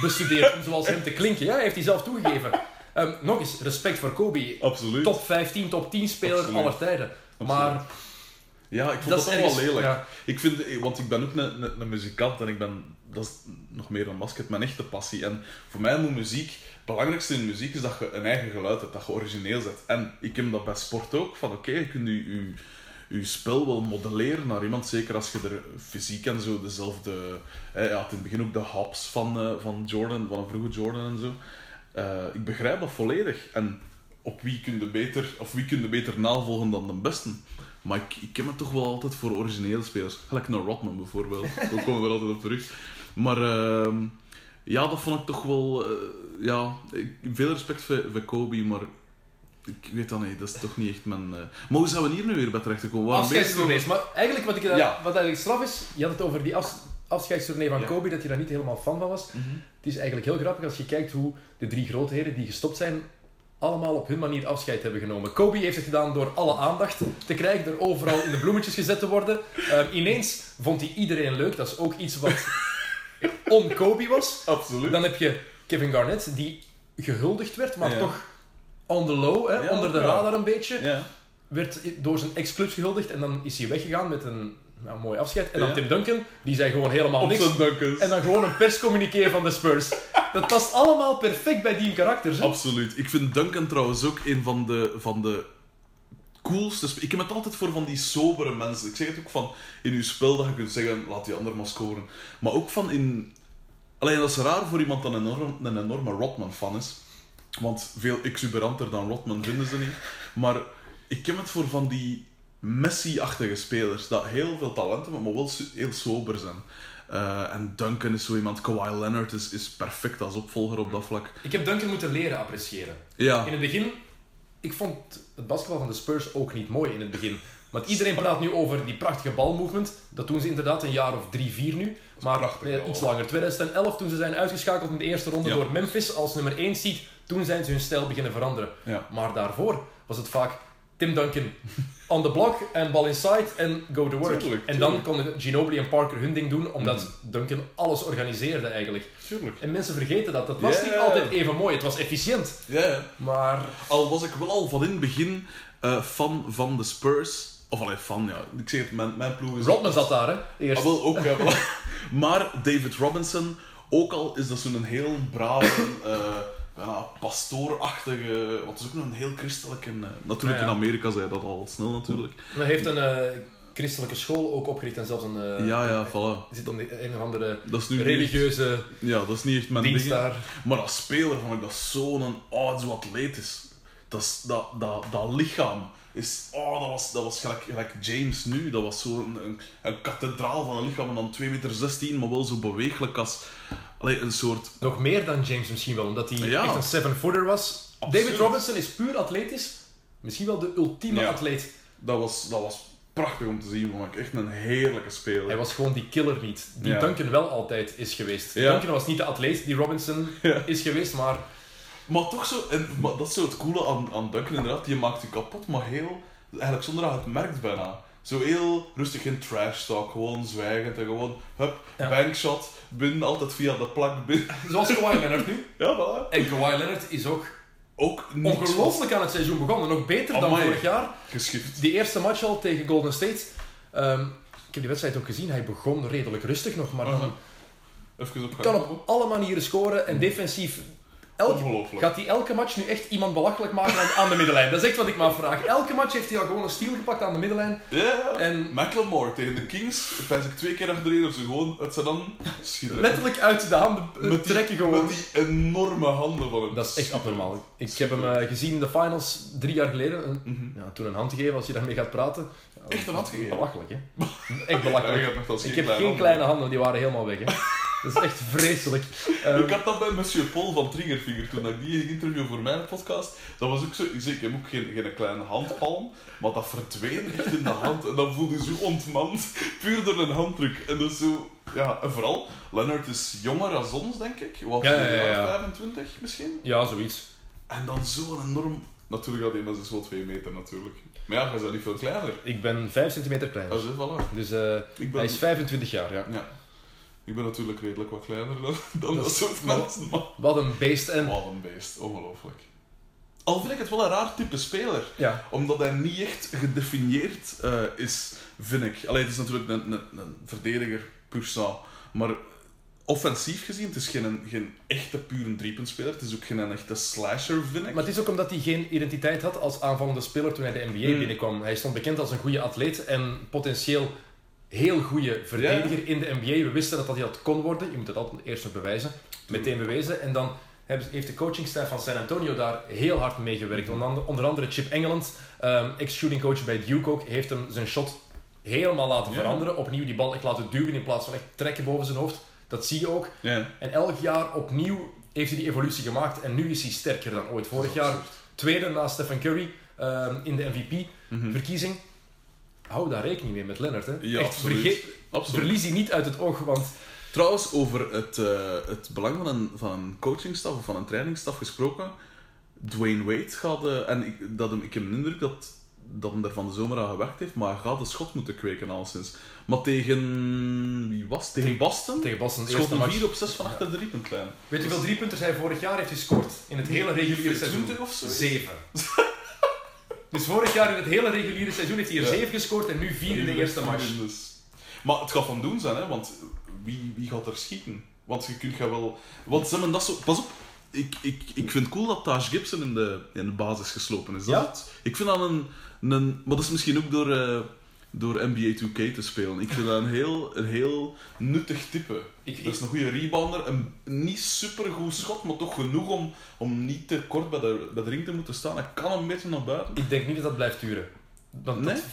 bestudeerd om zoals hem te klinken? Ja, heeft hij zelf toegegeven. Ehm, nog eens, respect voor Kobe. Absoluut. Top 15, top 10 speler Absoluut. aller tijden. Maar Ja, ik vond dat dat, wel lelijk. ja. Ik vind, want ik ben ook een, een, een muzikant en ik ben, dat is nog meer dan basket, mijn echte passie. En voor mij moet muziek, het belangrijkste in muziek is dat je een eigen geluid hebt, dat je origineel zet. En ik heb dat bij sport ook, van oké, je kunt je, je, je spel wel modelleren naar iemand, zeker als je er fysiek en zo dezelfde... Hè, ja, in het begin ook de hops van, eh, van Jordan, van een vroege Jordan en zo. Eh, ik begrijp dat volledig. En op wie kun je beter, of wie kun je beter navolgen dan de beste? Maar ik, ik heb me toch wel altijd voor originele spelers. Gelijk naar Rodman bijvoorbeeld. Daar komen we altijd op terug. Maar ehm, ja, dat vond ik toch wel... eh, ja, ik, veel respect voor, voor Kobe, maar... Ik weet dat niet, dat is toch niet echt mijn... eh, Maar hoe zijn we hier nu weer bij terecht bezig Afscheidstournees. Maar eigenlijk wat, ik, Ja. wat eigenlijk straf is, je had het over die af, afscheidstournee van Ja. Kobe, dat je daar niet helemaal fan van was. Mhm. Het is eigenlijk heel grappig als je kijkt hoe de drie grootheden die gestopt zijn, allemaal op hun manier afscheid hebben genomen. Kobe heeft het gedaan door alle aandacht te krijgen, door overal in de bloemetjes gezet te worden. Ehm, ineens vond hij iedereen leuk, dat is ook iets wat on-Kobe was. Absoluut. Dan heb je Kevin Garnett, die gehuldigd werd, maar Ja. toch on the low, hè, Ja, onder de radar een beetje Ja. werd door zijn ex-clubs gehuldigd en dan is hij weggegaan met een nou, mooi afscheid. En dan Ja. Tim Duncan, die zei gewoon helemaal niks. En dan gewoon een perscommuniqué van de Spurs. Dat past allemaal perfect bij die karakters. Hè? Absoluut. Ik vind Duncan trouwens ook een van de, van de coolste... Ik heb het altijd voor van die sobere mensen. Ik zeg het ook van in uw spel dat je kunt zeggen, laat die ander maar scoren. Maar ook van in... Alleen dat is raar voor iemand dat een, enorm, een enorme Rodman-fan is. Want veel exuberanter dan Rodman vinden ze niet. Maar ik heb het voor van die Messi-achtige spelers. Dat heel veel talent hebben, maar wel heel sober zijn. Eh, en Duncan is zo iemand. Kawhi Leonard is, is perfect als opvolger op dat vlak. Ik heb Duncan moeten leren appreciëren. Ja. In het begin, ik vond het basketbal van de Spurs ook niet mooi in het begin. Want iedereen praat nu over die prachtige balmovement. Dat doen ze inderdaad een jaar of drie, vier nu. Maar prachtig, eh, iets langer. 2011, toen ze zijn uitgeschakeld in de eerste ronde Ja. door Memphis als nummer 1 seed, toen zijn ze hun stijl beginnen veranderen. Ja. Maar daarvoor was het vaak Tim Duncan on the block en ball inside en go to work. Tuurlijk, en dan konden Ginobili en Parker hun ding doen, omdat Mhm. Duncan alles organiseerde eigenlijk. Tuurlijk. En mensen vergeten dat. Dat was niet altijd even mooi. Het was efficiënt. Ja. Maar Al was ik wel al van in het begin eh, fan van de Spurs. Of alleen fan, ja. Ik zeg het, mijn, mijn ploeg is... Rodman zat daar, hè? Eerst. Ah, wel, ook, ja, voilà. Maar David Robinson, ook al is dat zo'n heel brave, eh ja, pastoorachtige... Want het is ook nog een heel christelijke... eh, natuurlijk Ja, ja. in Amerika zei dat al snel natuurlijk. Hij heeft een eh, christelijke school ook opgericht en zelfs een... eh, ja, ja, voilà. Zit dan een of andere is religieuze echt- ja, dat is niet echt mijn ding. daar. Maar als speler vond ik dat zo'n oh, zo atletisch. Dat, is, dat, dat, dat lichaam is. Oh, dat was, dat was gelijk, gelijk James nu. Dat was zo'n een, een kathedraal van een lichaam en dan 2 meter 16, maar wel zo beweeglijk als. Allee, een soort. Nog meer dan James misschien wel, omdat hij Ja. echt een seven-footer was. Absoluut. David Robinson is puur atletisch. Misschien wel de ultieme Ja. atleet. Dat was, dat was prachtig om te zien. Vond ik echt een heerlijke speler. Hij was gewoon die killer niet. Die Ja. Duncan wel altijd is geweest. Duncan was niet de atleet die Robinson is geweest, maar Maar toch zo, en, maar dat is zo het coole aan, aan Duncan inderdaad. Je maakt je kapot, maar heel. Eigenlijk zonder dat je het merkt bijna. Zo heel rustig in trash talk, gewoon zwijgend en gewoon, hup, Ja. bankshot, binnen, altijd via de plak binnen. zoals Kawhi Leonard nu. Ja, voilà. En Kawhi Leonard is ook Ook ongelooflijk aan het seizoen begonnen. Nog beter dan vorig jaar. geschift. Die eerste match al tegen Golden State. ehm, ik heb die wedstrijd ook gezien. Hij begon redelijk rustig nog, maar dan Even op kan op alle manieren scoren. En defensief elk, Ongelooflijk. gaat hij elke match nu echt iemand belachelijk maken aan, aan de middenlijn. Dat is echt wat ik maar vraag. Elke match heeft hij al gewoon een steal gepakt aan de middenlijn. Ja, ja. En- McLemore tegen de Kings, pijs ik twee keer achterin of ze gewoon uit zijn handen schitteren. Letterlijk uit de handen Met die- trekken gewoon. Met die enorme handen van hem. Dat is echt abnormaal. Ik heb hem eh, gezien in de finals drie jaar geleden. En, Mhm. ja, toen een hand gegeven als je daarmee gaat praten. Ja, Echt een hand gegeven? Belachelijk, hè? Echt belachelijk. Ik heb geen handen. kleine handen, die waren helemaal weg. Hè. Dat is echt vreselijk. Ehm, Ik had dat bij Monsieur Paul van Triggerfinger toen ik die ging interviewen voor mijn podcast. Dat was ook zo. Ik zeg, ik heb ook geen, geen kleine handpalm, maar dat verdween echt in de hand. En dan voelde je zo ontmand, puur door een handdruk. En dat is zo. Ja, en vooral, Leonard is jonger dan ons, denk ik. Wat, Ja, ja, ja, ja. 25 misschien? ja, zoiets. En dan zo'n enorm. Natuurlijk had hij is wel 2 meter natuurlijk. Maar ja, hij is niet veel kleiner. Ik ben 5 centimeter kleiner. Dat is voilà. Dus ben, hij is 25 jaar, ja. ja. Ik ben natuurlijk redelijk wat kleiner dan, dan Dat soort mensen. Maar... Wat een beest. En, Wat een beest, ongelooflijk. Al vind ik het wel een raar type speler. ja. Omdat hij niet echt gedefinieerd eh, is, vind ik. Alleen het is natuurlijk een, een, een verdediger puur sang. Maar offensief gezien, het is geen, geen echte pure driepuntspeler. Het is ook geen echte slasher, vind ik. Maar het is ook omdat hij geen identiteit had als aanvallende speler toen hij de NBA Hmm. binnenkwam. Hij stond bekend als een goede atleet en potentieel heel goede verdediger in de NBA. We wisten dat dat hij dat kon worden. Je moet het altijd eerst nog bewijzen. Meteen bewezen. En dan heeft de coachingstaf van San Antonio daar heel hard mee gewerkt. Onder andere, onder andere Chip Engeland, ehm, ex-shooting coach bij Duke ook, heeft hem zijn shot helemaal laten Ja. veranderen. Opnieuw die bal echt laten duwen in plaats van echt trekken boven zijn hoofd. Dat zie je ook. Ja. En elk jaar opnieuw heeft hij die evolutie gemaakt en nu is hij sterker dan ooit. Vorig jaar tweede na Stephen Curry ehm, in de MVP-verkiezing. Mhm. Hou daar rekening mee met Leonard. Hè. Ja, Echt, absoluut. vergeet- Absoluut. verlies die niet uit het oog, want Trouwens, over het, eh, het belang van een, van een coachingstaf of van een trainingstaf gesproken. Dwayne Wade gaat, eh, en ik, dat hem, ik heb de indruk dat, dat hem er van de zomer aan gewerkt heeft, maar hij gaat een schot moeten kweken alleszins. Maar tegen, wie was? Tegen Boston? tegen Boston, de Schot een match. 4 op 6 van achter de driepuntlijn. Weet je hoeveel driepunters hij vorig jaar heeft gescoord? In het hele reguliere seizoen? 20 of zo? Zeven. dus vorig jaar in het hele reguliere seizoen heeft hij er Ja. zeven gescoord en nu vier in de eerste match. Dus. Maar het gaat van doen zijn, hè, want wie, wie gaat er schieten? Want je kunt gaan wel. Want ze hebben dat zo. Pas op, ik, ik, ik vind het cool dat Taj Gibson in de, in de basis geslopen is. Dat Ja? Ik vind dat een, een. Maar dat is misschien ook door, eh, door NBA 2K te spelen. Ik vind dat een heel, een heel nuttig type. Ik, Dat is een goede rebounder, een niet supergoed schot, maar toch genoeg om, om niet te kort bij de, bij de ring te moeten staan. Hij kan een beetje naar buiten. ik denk niet dat dat blijft duren. Want Nee? dat-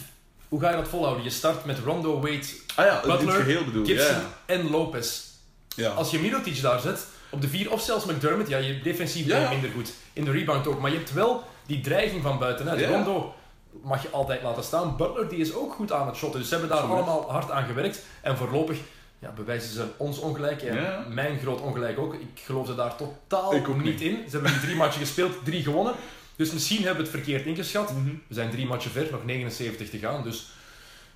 hoe ga je dat volhouden? Je start met Rondo, Wade, Ah ja, Butler. Gibson Ja, en Lopez. ja. Als je Mirotic daar zet, op de vier, of zelfs McDermott, ja, je defensief Ja, ben je ja. minder goed. In de rebound ook. Maar je hebt wel die dreiging van buitenuit. Ja. Rondo mag je altijd laten staan. Butler die is ook goed aan het shotten. Dus ze hebben daar allemaal hard aan gewerkt. En voorlopig ja, bewijzen ze ons ongelijk. En Ja. mijn groot ongelijk ook. Ik geloofde daar totaal ook niet niet. in. Ze hebben die drie matchen gespeeld, drie gewonnen. Dus misschien hebben we het verkeerd ingeschat. Mhm. We zijn drie matchen ver, nog 79 te gaan. Dus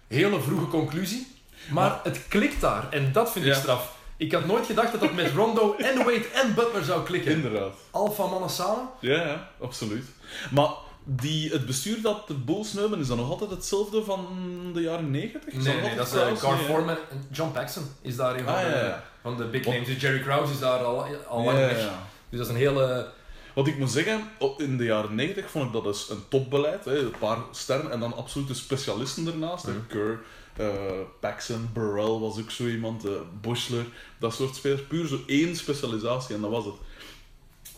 hele vroege conclusie. Maar, Maar- het klikt daar. En dat vind ik straf. Ik had nooit gedacht dat dat met Rondo en Wade en Butler zou klikken. Inderdaad. Alpha mannen samen. Ja, ja, absoluut. Maar die, het bestuur dat de Bulls nu hebben, is dat nog altijd hetzelfde van de jaren 90? Is Nee, dat is uh, hè? Foreman. en John Paxson is daar een van, Ah, de, ja, ja. van de big names. Jerry Krause is daar al, al lang Ja, weg. ja. Dus dat is een hele... Wat ik moet zeggen, in de jaren 90 vond ik dat dus een topbeleid. Hè. Een paar sterren en dan absolute specialisten ernaast. Mhm. Kerr, eh, Paxson, Burrell was ook zo iemand, eh, Bushler, dat soort spelers. Puur zo één specialisatie en dat was het.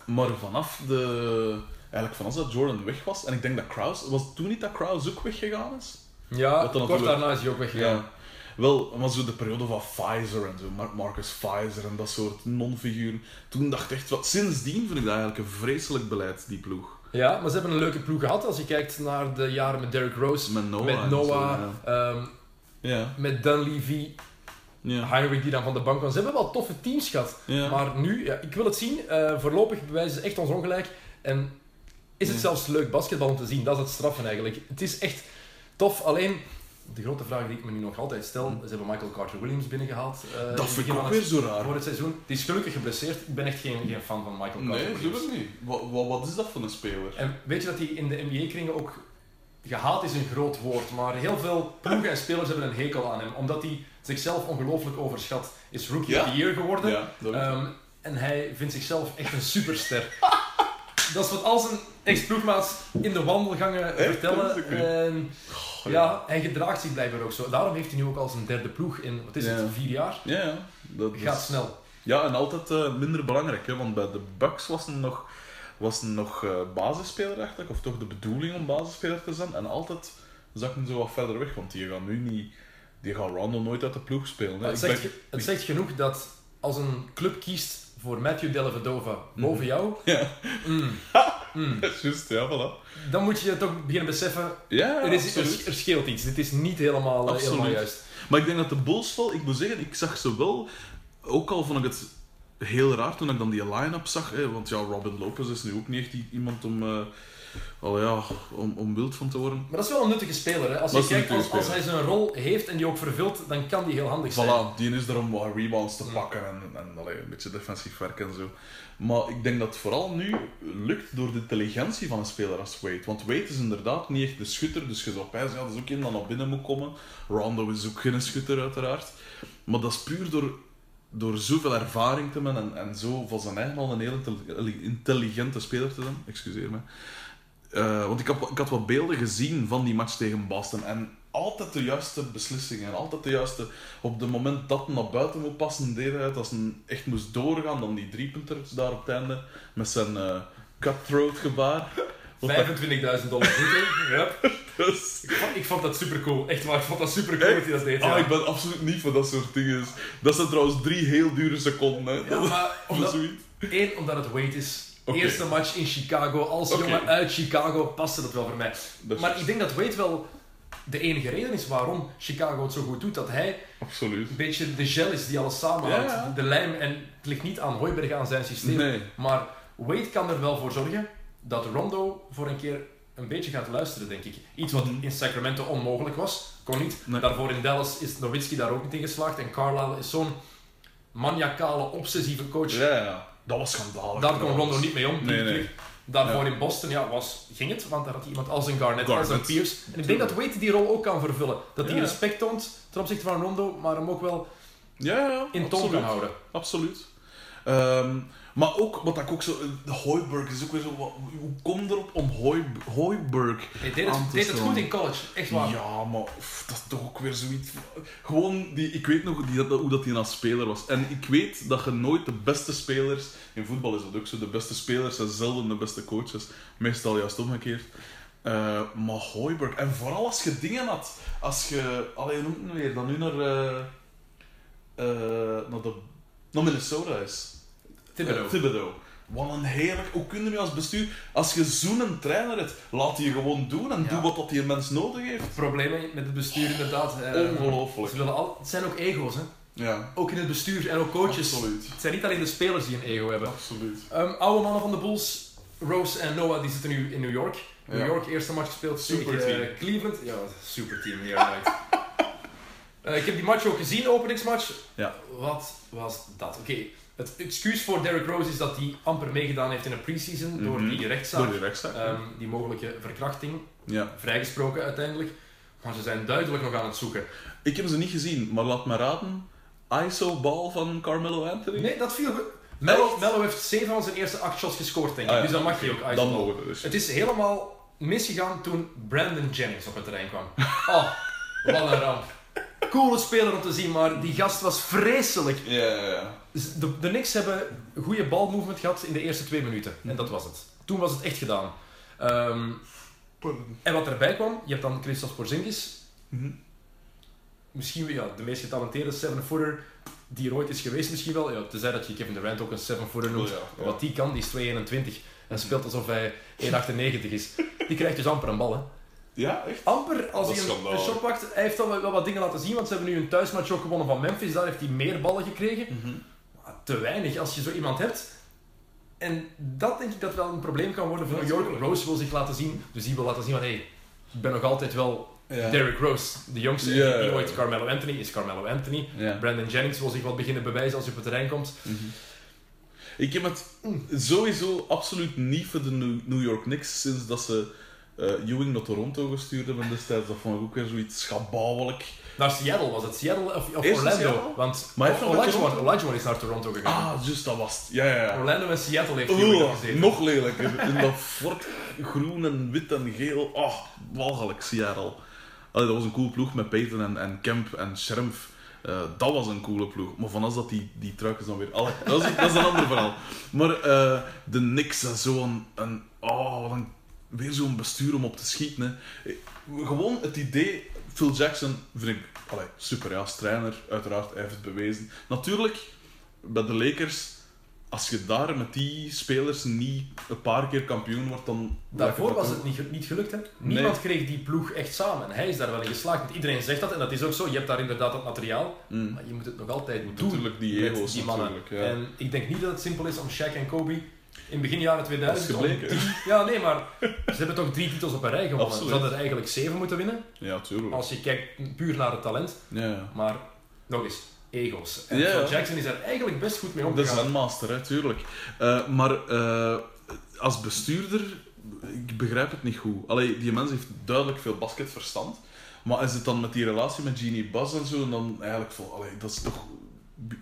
Maar vanaf de... Eigenlijk vanaf dat Jordan weg was, en ik denk dat Krause... Was het toen niet dat Krause ook weggegaan is? Ja, kort natuurlijk- daarna is hij ook weggegaan. Ja. Wel, maar zo de periode van Pfizer en zo, Mar- Marcus Pfizer en dat soort non-figuren. Toen dacht ik echt, wat, sindsdien vind ik dat eigenlijk een vreselijk beleid, die ploeg. Ja, maar ze hebben een leuke ploeg gehad. Als je kijkt naar de jaren met Derrick Rose, Met Noah. met Noah, zo, ehm, ja. met Dunleavy. Heinrich die dan van de bank kwam. Ze hebben wel toffe teams gehad. Maar nu, ja, ik wil het zien. Eh, voorlopig bewijzen ze echt ons ongelijk. En is het zelfs leuk basketbal om te zien. Dat is het straffen eigenlijk. Het is echt tof. Alleen, de grote vraag die ik me nu nog altijd stel. Ze hebben Michael Carter-Williams binnengehaald. eh, dat vind ik ook weer zo raar. Voor het seizoen. Die is gelukkig geblesseerd. Ik ben echt geen, geen fan van Michael Nee, Carter-Williams. natuurlijk niet. Wat, wat, wat is dat voor een speler? En weet je dat hij in de NBA-kringen ook... Gehaat is een groot woord, maar heel veel ploegen en spelers hebben een hekel aan hem. Omdat hij zichzelf ongelooflijk overschat. Is Rookie Ja? of the Year geworden. Ja. Ehm, en hij vindt zichzelf echt een superster. dat is wat al zijn ex-ploegmaats in de wandelgangen vertellen. Ja, hij gedraagt zich blijkbaar ook zo. Daarom heeft hij nu ook al zijn derde ploeg in, wat is Ja. het, vier jaar? Ja, ja. Dat is- Gaat snel. Ja, en altijd eh, minder belangrijk, hè, want bij de Bucks was hij nog, was hij nog eh, basisspeler eigenlijk, of toch de bedoeling om basisspeler te zijn, en altijd zak hij zo wat verder weg, want die gaat nu niet, die gaat Rondo nooit uit de ploeg spelen. Hè. het, zegt, ben- het zegt genoeg dat als een club kiest voor Matthew Dellavedova boven jou, Ja, mm, mm, dat is juist, ja, voilà. dan moet je toch beginnen beseffen, Ja, er, is, er, er scheelt iets. Dit is niet helemaal, eh, Absoluut. helemaal juist. Maar ik denk dat de Bulls ik moet zeggen, ik zag ze wel, ook al vond ik het heel raar toen ik dan die line-up zag, hè, want ja, Robin Lopez is nu ook niet echt iemand om, eh, al ja, om, om wild van te worden. Maar dat is wel een nuttige speler. Hè? Als, je een kijkt, als, als hij zijn rol heeft en die ook vervult, dan kan die heel handig zijn. Voilà, die is er om wat rebounds te pakken en, en allee, een beetje defensief werk en zo. Maar ik denk dat het vooral nu lukt door de intelligentie van een speler als Wade. Want Wade is inderdaad niet echt de schutter, dus je zou pijzen, ja, dat is ook iemand dat naar binnen moet komen. Rondo is ook geen schutter, uiteraard. Maar dat is puur door, door zoveel ervaring te hebben en, en zo van zijn eigen al een heel intelli- intelligente speler te zijn. Excuseer me. Eh, want ik, heb, ik had wat beelden gezien van die match tegen Boston. En altijd de juiste beslissingen. En altijd de juiste... Op het moment dat hij naar buiten moet passen, deed hij het. Als hij echt moest doorgaan, dan die driepunter daar op het einde. Met zijn eh, cutthroat gebaar. Wat dat- 25.000 dollar ja. dus- ik, vond, ik vond dat super cool. Echt waar, ik vond dat super cool dat hij dat deed. Ah, ja. ik ben absoluut niet van dat soort dingen. Dat zijn trouwens drie heel dure seconden. Hè. Ja, maar Voor omdat, het Wade is. Eerste match in Chicago. Als jongen uit Chicago paste dat wel voor mij. Dat Maar ik denk dat Wade wel de enige reden is waarom Chicago het zo goed doet. Dat hij Absoluut. een beetje de gel is die alles samenhoudt. Ja, ja. De lijm. En het ligt niet aan Hooiberg aan zijn systeem. Nee. Maar Wade kan er wel voor zorgen dat Rondo voor een keer een beetje gaat luisteren, denk ik. Iets wat Mhm. in Sacramento onmogelijk was. Kon niet. Nee. Daarvoor in Dallas is Nowitzki daar ook niet in geslaagd. En Carlisle is zo'n maniacale, obsessieve coach. Ja, ja. Dat was schandalig. Daar kon Rondo niet mee om. Nee, nee. Daarvoor Ja. in Boston ja, was, ging het, want daar had hij iemand als een Garnett, als een Pierce. En ik denk dat Wade die rol ook kan vervullen. Dat hij Ja. respect toont ten opzichte van Rondo, maar hem ook wel Ja, ja. in toon kan houden. Absoluut. Ehm, maar ook, wat ik ook zo... De Hooiberg is ook weer zo... wat- Hoe kom je erop om Hooi, Hooiberg Hij deed het, deed het goed in college, echt waar. Ja, maar pff, dat is toch ook weer zoiets... Gewoon, die, ik weet nog die, dat, hoe dat hij als speler was. En ik weet dat je nooit de beste spelers... In voetbal is dat ook zo. De beste spelers zijn zelden de beste coaches. Meestal juist omgekeerd. Eh, maar Hooiberg... En vooral als je dingen had. Als je... Allee, noemt weer? Dan nu naar... eh, eh, naar, de, naar Minnesota is. Thibodeau. Eh, Thibodeau. Wat een heerlijk... Hoe kun je nu als bestuur... Als je zo'n trainer hebt, laat die gewoon doen en Ja. doe wat dat die mens nodig heeft. Problemen met het bestuur inderdaad. Eh, Ongelooflijk. Ze willen al, het zijn ook ego's, hè. Ja, Ook in het bestuur en ook coaches. absoluut. Het zijn niet alleen de spelers die een ego hebben. Absoluut. Ehm, oude mannen van de Bulls, Rose en Noah, die zitten nu in New York. New Ja. York, eerste match gespeeld tegen eh, Cleveland. Ja, superteam, hier. right. Eh, ik heb die match ook gezien, openingsmatch. Ja. Wat was dat? Oké, het excuus voor Derrick Rose is dat hij amper meegedaan heeft in een preseason door Mhm. die rechtszaak. Door die rechtszaak. Ehm, die mogelijke verkrachting, ja. vrijgesproken uiteindelijk. Maar ze zijn duidelijk nog aan het zoeken. Ik heb ze niet gezien, maar laat me raden. ISO-bal van Carmelo Anthony? Nee, dat viel. Mello? Mello heeft 7 van zijn eerste 8 shots gescoord, denk ik. Ah, ja. Dus dan mag je ook Dan mogen we dus. Het is helemaal misgegaan toen Brandon Jennings op het terrein kwam. Oh, wat een ramp. Coole speler om te zien, maar die gast was vreselijk. Ja, ja, ja. De, de Knicks hebben goede balmovement gehad in de eerste twee minuten. En dat was het. Toen was het echt gedaan. Ehm, en wat erbij kwam, je hebt dan Christos Porzingis. Mhm. Misschien ja, de meest getalenteerde seven-footer die er ooit is geweest misschien wel. Ja, tenzij dat je Kevin Durant ook een seven-footer noemt. Oh ja, ja. Wat die kan, die is 2,21 en speelt alsof hij 1,98 is. Die krijgt dus amper een bal, hè. Ja, echt? Amper, als Dat hij een, een shot pakt. Hij heeft al wel, wat dingen laten zien, want ze hebben nu een thuismatch ook gewonnen van Memphis. Daar heeft hij meer ballen gekregen. Te weinig als je zo iemand hebt. En dat denk ik dat wel een probleem kan worden voor New York. Rose wil zich laten zien, dus die wil laten zien van hé, ik ben nog altijd wel Ja. Derrick Rose, de jongste. Die ooit. Carmelo Anthony is Carmelo Anthony. Brandon Jennings wil zich wat beginnen bewijzen als hij op het terrein komt. Mhm. Ik heb het sowieso absoluut niet voor de New York Knicks sinds dat ze eh Ewing naar Toronto gestuurd hebben destijds. Dat vond ik ook weer zoiets schabouwelijk. Naar Seattle was het. Seattle of, of Orlando. Seattle? Want Maar Olajuwon, Olajuwon is naar Toronto gegaan. Ah, juist, dat was het. Ja, ja, ja. Orlando en Seattle heeft hij Oh, gezeten. nog lelijker. In dat fort groen en wit en geel. Oh, walgelijk, Seattle. Allee, dat was een cool ploeg met Peyton en, en Kemp en Schermf. Eh, dat was een coole ploeg. Maar van als dat die, die truikens dan weer... Allee, dat, is, dat is een ander verhaal. Maar eh, de Knicks is zo'n... Een, oh, wat een, weer zo'n bestuur om op te schieten. Hè. Gewoon het idee... Phil Jackson vind ik allee, super, ja, als trainer. Uiteraard, hij heeft het bewezen. Natuurlijk, bij de Lakers... Als je daar met die spelers niet een paar keer kampioen wordt, dan... Daarvoor was het niet, niet gelukt. Hè? Niemand kreeg die ploeg echt samen. En hij is daar wel in geslaagd. Want iedereen zegt dat en dat is ook zo. Je hebt daar inderdaad het materiaal. Mm. Maar je moet het nog altijd doen. natuurlijk die met ego's die mannen. natuurlijk, ja. En ik denk niet dat het simpel is om Shaq en Kobe in begin jaren 2000... Dat is gebleken. ja, nee, maar ze hebben toch drie titels op een rij gewonnen. Absoluut. Ze hadden er eigenlijk zeven moeten winnen. Ja, tuurlijk. Als je kijkt puur naar het talent. Ja. Maar nog eens, ego's. En Ja. Jackson is daar eigenlijk best goed mee De omgegaan. zenmaster, hè, tuurlijk. Eh, maar eh, als bestuurder, ik begrijp het niet goed. Allee, die mens heeft duidelijk veel basketverstand. Maar is het dan met die relatie met Genie Buzz en zo, en dan eigenlijk van, allee, dat is toch...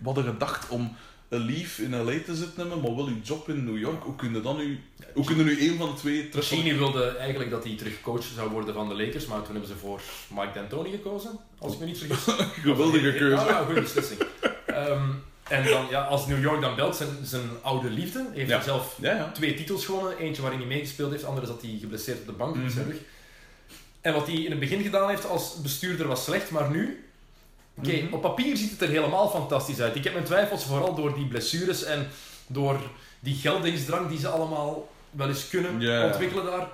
Wat een gedacht om een leave in LA te zitten hebben, maar wel je job in New York. Hoe kun je dan nu, hoe kun je nu een van de twee terug... Wilde eigenlijk dat hij terug coach zou worden van de Lakers, maar toen hebben ze voor Mike D'Antoni gekozen, als ik me niet vergis. Geweldige keuze. Ja, ja, goede beslissing. Ehm, en dan, ja, als New York dan belt, zijn, zijn oude liefde, heeft Ja. hij zelf Ja, twee titels gewonnen. Eentje waarin hij meegespeeld heeft, de andere zat hij geblesseerd op de bank Mhm. En wat hij in het begin gedaan heeft als bestuurder was slecht, maar nu... Oké, Mhm. op papier ziet het er helemaal fantastisch uit. Ik heb mijn twijfels vooral door die blessures en door die geldingsdrang die ze allemaal wel eens kunnen ontwikkelen daar.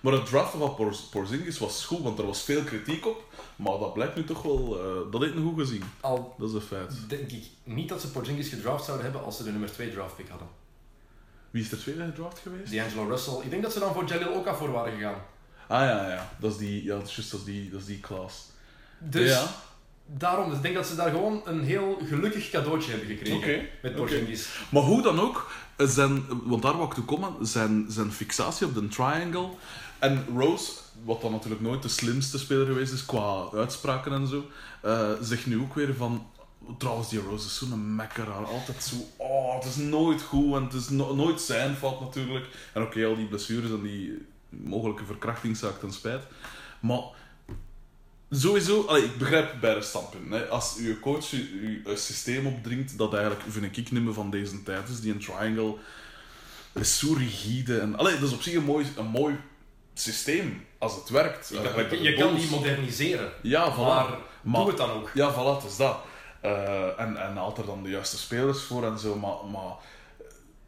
Maar het draften van Por- Porzingis was goed, want er was veel kritiek op. Maar dat blijkt nu toch wel... eh, dat heeft nog goed gezien. Al Dat is een feit. denk ik niet dat ze Porzingis gedraft zouden hebben als ze de nummer 2 draft pick hadden. Wie is de tweede gedraft geweest? D'Angelo Russell. Ik denk dat ze dan voor Jalil Okafor waren gegaan. Ah ja, ja. Dat is die, ja, dat is dat is die, dat is die klas. Dus ja. Daarom, dus ik denk dat ze daar gewoon een heel gelukkig cadeautje hebben gekregen met. Porzingis. Maar hoe dan ook, zijn, want daar wou ik toe komen, zijn, zijn fixatie op de triangle. En Rose, wat dan natuurlijk nooit de slimste speler geweest is qua uitspraken en zo, eh, zegt nu ook weer van. Trouwens, die Rose is zo'n mekkeraar. Altijd zo. Oh, het is nooit goed en het is no- nooit zijn fout natuurlijk. En oké, al die blessures en die mogelijke verkrachtingszaak ten spijt. Maar sowieso, allee, ik begrijp beide standpunten. Hè. Als uw coach een systeem opdringt dat eigenlijk, vind ik, niet meer van deze tijd is, die een triangle is zo rigide. En, allee, dat is op zich een mooi, een mooi systeem als het werkt. Je, kan- je die moderniseren, Ja, voilà. maar, Maar- doe het dan ook. Ja, voilà, het is dat. Eh, en, en haalt er dan de juiste spelers voor en zo, maar... maar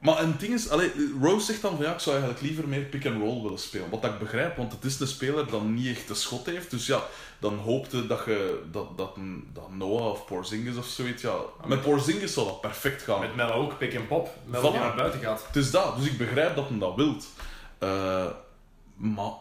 maar en het ding is, allee, Rose zegt dan van ja, ik zou eigenlijk liever meer pick-and-roll willen spelen. Wat ik begrijp, want het is een speler dat niet echt de schot heeft. Dus ja, dan hoopte dat, je, dat, dat, een- dat Noah of Porzingis of zoiets, ja... Met Porzingis zou dat perfect gaan. Met Melo ook, pick en pop. Melo die Voilà. naar buiten gaat. Het is dat, dus ik begrijp dat men dat wilt. Eh, maar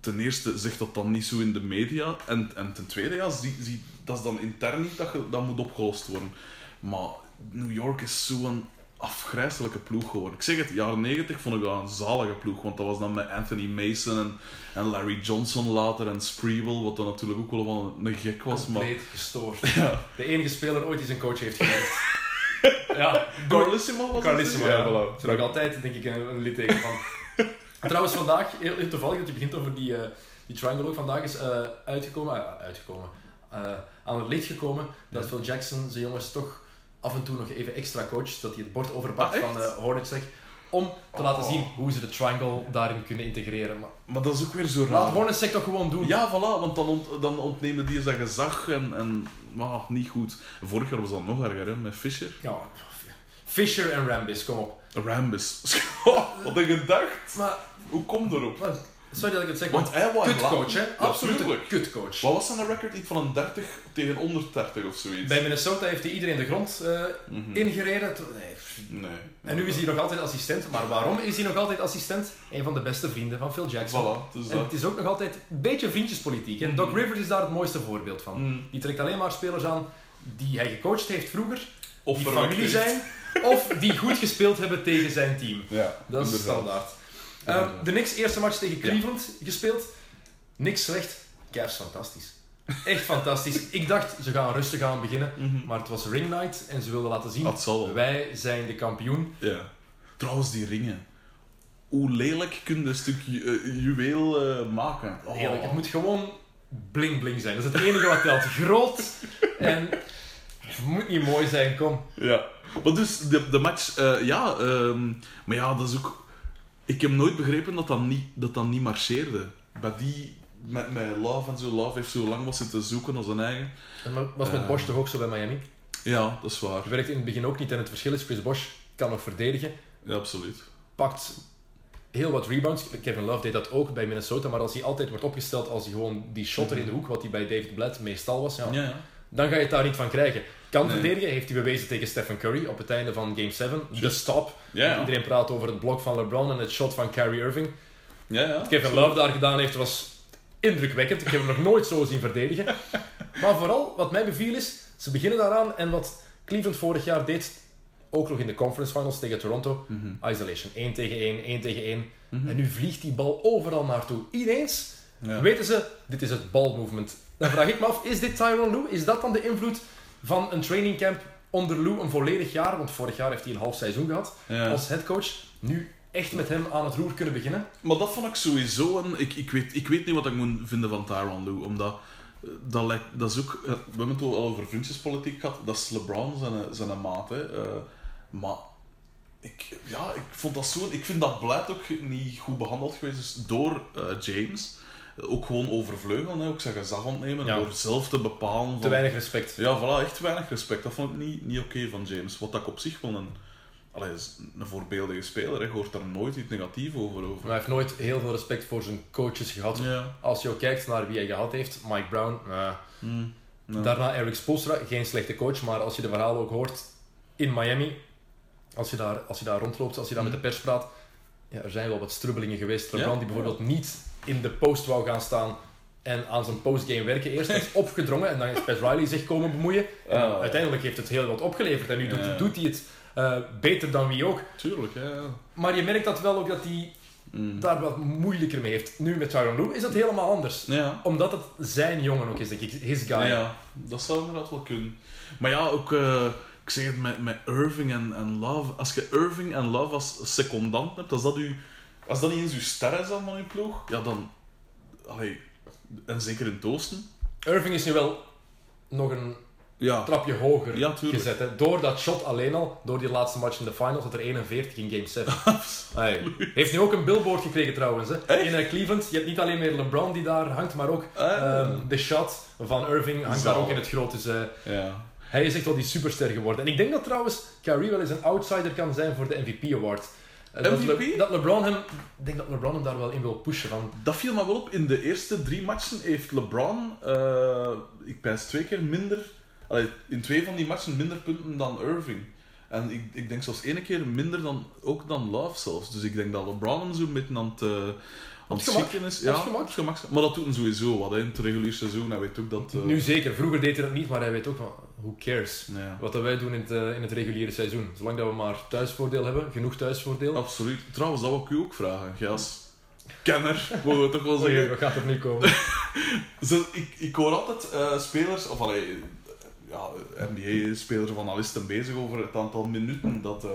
ten eerste zegt dat dan niet zo in de media. En, en ten tweede, ja, zie, zie, dat is dan intern niet dat je, dat moet opgelost worden. Maar New York is zo'n afgrijzelijke ploeg geworden. Ik zeg het, jaren 90 vond ik dat een zalige ploeg. Want dat was dan met Anthony Mason en, en Larry Johnson later en Spreewell, wat dan natuurlijk ook wel van een gek was. Maar Compleet gestoord. ja. De enige speler ooit die zijn coach heeft gewerkt. ja, Carlissimo was? Carlissimo, Ja, ja. voilà. Daar ik altijd denk ik een, een litteken van. Trouwens, vandaag, heel, heel toevallig dat je begint over die, eh, die triangle ook, vandaag is eh, uitgekomen, ah, uitgekomen eh, aan het licht gekomen, dat Phil Jackson zijn jongens toch af en toe nog even extra coacht, dat hij het bord overpakt Ah, van eh Hornets zeg, om te laten Oh. zien hoe ze de triangle daarin kunnen integreren. Maar Maar dat is ook weer zo laat raar. Hornets toch gewoon doen. Ja, voilà, want dan, ont, dan ontnemen die zijn gezag en, en maar, niet goed. Vorig jaar was dat nog erger, hè, met Fischer. Ja, Fisher en Rambis, kom op. Rambis. Wat een gedacht. Maar, Hoe komt erop? maar sorry dat ik het zeg, Want maar hij was kutcoach, hè? Absolute tuurlijk. kutcoach. Wat was zijn record? Iets van een 30 tegen 130 of zoiets? Bij Minnesota heeft hij iedereen de grond eh, Mhm. ingereden. Nee. Nee. En nu is hij nog altijd assistent. Maar waarom is hij nog altijd assistent? Een van de beste vrienden van Phil Jackson. Voilà, het is En dat. het is ook nog altijd een beetje vriendjespolitiek. En Doc Mhm. Rivers is daar het mooiste voorbeeld van. Mm. Die trekt alleen maar spelers aan die hij gecoacht heeft vroeger, Of die familie heeft. zijn, of die goed gespeeld hebben tegen zijn team. Ja, Dat is inderdaad. standaard. Ehm, de Knicks eerste match tegen Cleveland gespeeld. Niks slecht. Cavs fantastisch. Echt fantastisch. Ik dacht, ze gaan rustig aan beginnen. Mhm. Maar het was ring night en ze wilden laten zien, wij zijn de kampioen. Ja. Trouwens, die ringen. Hoe lelijk kun je een stuk eh, juweel eh, maken? Oh. Heerlijk. Het moet gewoon bling bling zijn. Dat is het enige wat telt. Groot en het moet niet mooi zijn, kom. Ja. Maar dus, de, de match, eh, ja, ehm, maar ja, dat is ook... Ik heb nooit begrepen dat dat niet, dat dat niet marcheerde. Bij die, met, met Love en zo, Love heeft zo lang wat zitten zoeken als een eigen. En was met Eh. Bosch toch ook zo bij Miami? Ja, dat is waar. Werkt in het begin ook niet en het verschil is, Chris Bosch kan nog verdedigen, Ja, absoluut. pakt heel wat rebounds. Kevin Love deed dat ook bij Minnesota, maar als hij altijd wordt opgesteld als hij gewoon die shotter in de hoek, wat hij bij David Blatt meestal was, ja, Ja, ja. dan ga je het daar niet van krijgen. Kan Nee. verdedigen, heeft hij bewezen tegen Stephen Curry op het einde van Game 7. De stop. Iedereen praat over het blok van LeBron en het shot van Kyrie Irving. ja, ja. Wat Kevin Love daar gedaan heeft, was indrukwekkend. Ik heb hem nog nooit zo zien verdedigen. Maar vooral, wat mij beviel is, ze beginnen daaraan en wat Cleveland vorig jaar deed, ook nog in de conference finals tegen Toronto, Mhm. isolation. 1 tegen 1, 1 tegen 1. Mhm. En nu vliegt die bal overal naartoe. Ineens Ja. weten ze, dit is het balmovement. Dan vraag ik me af, is dit Tyron Lue? Is dat dan de invloed van een training camp onder Lou een volledig jaar, want vorig jaar heeft hij een half seizoen gehad Ja. als headcoach, nu echt met hem aan het roer kunnen beginnen. Maar dat vond ik sowieso een... Ik, ik, weet, ik weet niet wat ik moet vinden van Tyronn Lue, omdat... eh, Dat, lijkt, dat is ook... eh, We hebben het al over vriendjespolitiek gehad. Dat is LeBron zijn, zijn maat, hè. Eh, maar... Ik, ja, ik vond dat zo... Ik vind dat beleid ook niet goed behandeld geweest is door eh, James. Ook gewoon overvleugelen, hè. Ook zijn gezag ontnemen. Ja. Door zelf te bepalen... Te van- weinig respect. Ja, voilà. Echt weinig respect. Dat vond ik niet, niet oké van James. Wat ik op zich wel een... Allee, een voorbeeldige speler, hè. Hoort daar nooit iets negatiefs over. over. Maar hij heeft nooit heel veel respect voor zijn coaches gehad. Ja. Als je ook kijkt naar wie hij gehad heeft, Mike Brown, eh, Mm. Ja. daarna Eric Spoelstra, geen slechte coach, maar als je de verhalen ook hoort in Miami, als je daar, als je daar rondloopt, als je daar met de pers praat, ja, er zijn wel wat strubbelingen geweest. Ja? die bijvoorbeeld niet in de post wou gaan staan en aan zijn postgame werken. Eerst is opgedrongen en dan is Pat Riley zich komen bemoeien. En Ah. uiteindelijk heeft het heel wat opgeleverd en nu doet, Ja. doet hij het eh, beter dan wie ook. Tuurlijk, ja. Maar je merkt dat wel ook dat hij Mm. daar wat moeilijker mee heeft. Nu met Tyronn Lue is dat helemaal anders. Ja. Omdat het zijn jongen ook is, denk ik. His guy. ja, dat zou inderdaad wel kunnen. Maar ja, ook, eh, ik zeg het met, met Irving en, en Love. Als je Irving en Love als secondant hebt, als dat, u, als dat niet eens uw ster is dan van uw ploeg, ja dan... Allee, en zeker in het oosten. Irving is nu wel nog een Ja, trapje hoger Ja, gezet. Hè. Door dat shot alleen al, door die laatste match in de finals, had er 41 in game 7. Hey. Heeft nu ook een billboard gekregen trouwens. Hè. Echt? In eh, Cleveland, je hebt niet alleen meer LeBron die daar hangt, maar ook Ah. ehm, de shot van Irving hangt daar ook in het groot. Dus ja. hij is echt wel die superster geworden. En ik denk dat trouwens Kyrie wel eens een outsider kan zijn voor de MVP Award. Eh, dat Le- dat LeBron hem, ik denk dat LeBron hem daar wel in wil pushen. Van, Dat viel me wel op. In de eerste drie matchen heeft LeBron, eh, ik pijs twee keer minder, allee, in twee van die matchen minder punten dan Irving. En ik, ik denk zelfs één keer minder dan, ook dan Love zelfs. Dus ik denk dat LeBron hem zo beetje aan het, eh, aan het schikken is. Ja, gemak. Maar dat doet hem sowieso wat hè, in het regulier seizoen. Hij weet ook dat... eh, Nu zeker, vroeger deed hij dat niet, maar hij weet ook van, who cares? ja. Wat dat wij doen in het, eh, in het reguliere seizoen. Zolang dat we maar thuisvoordeel hebben, genoeg thuisvoordeel. Absoluut. Trouwens, dat wil ik u ook vragen. Jij als kenner, mogen we toch wel zeggen. wat gaat er nu komen? Zo, ik, ik hoor altijd eh, spelers, of allee, ja, NBA-spelers of analisten bezig over het aantal minuten dat eh,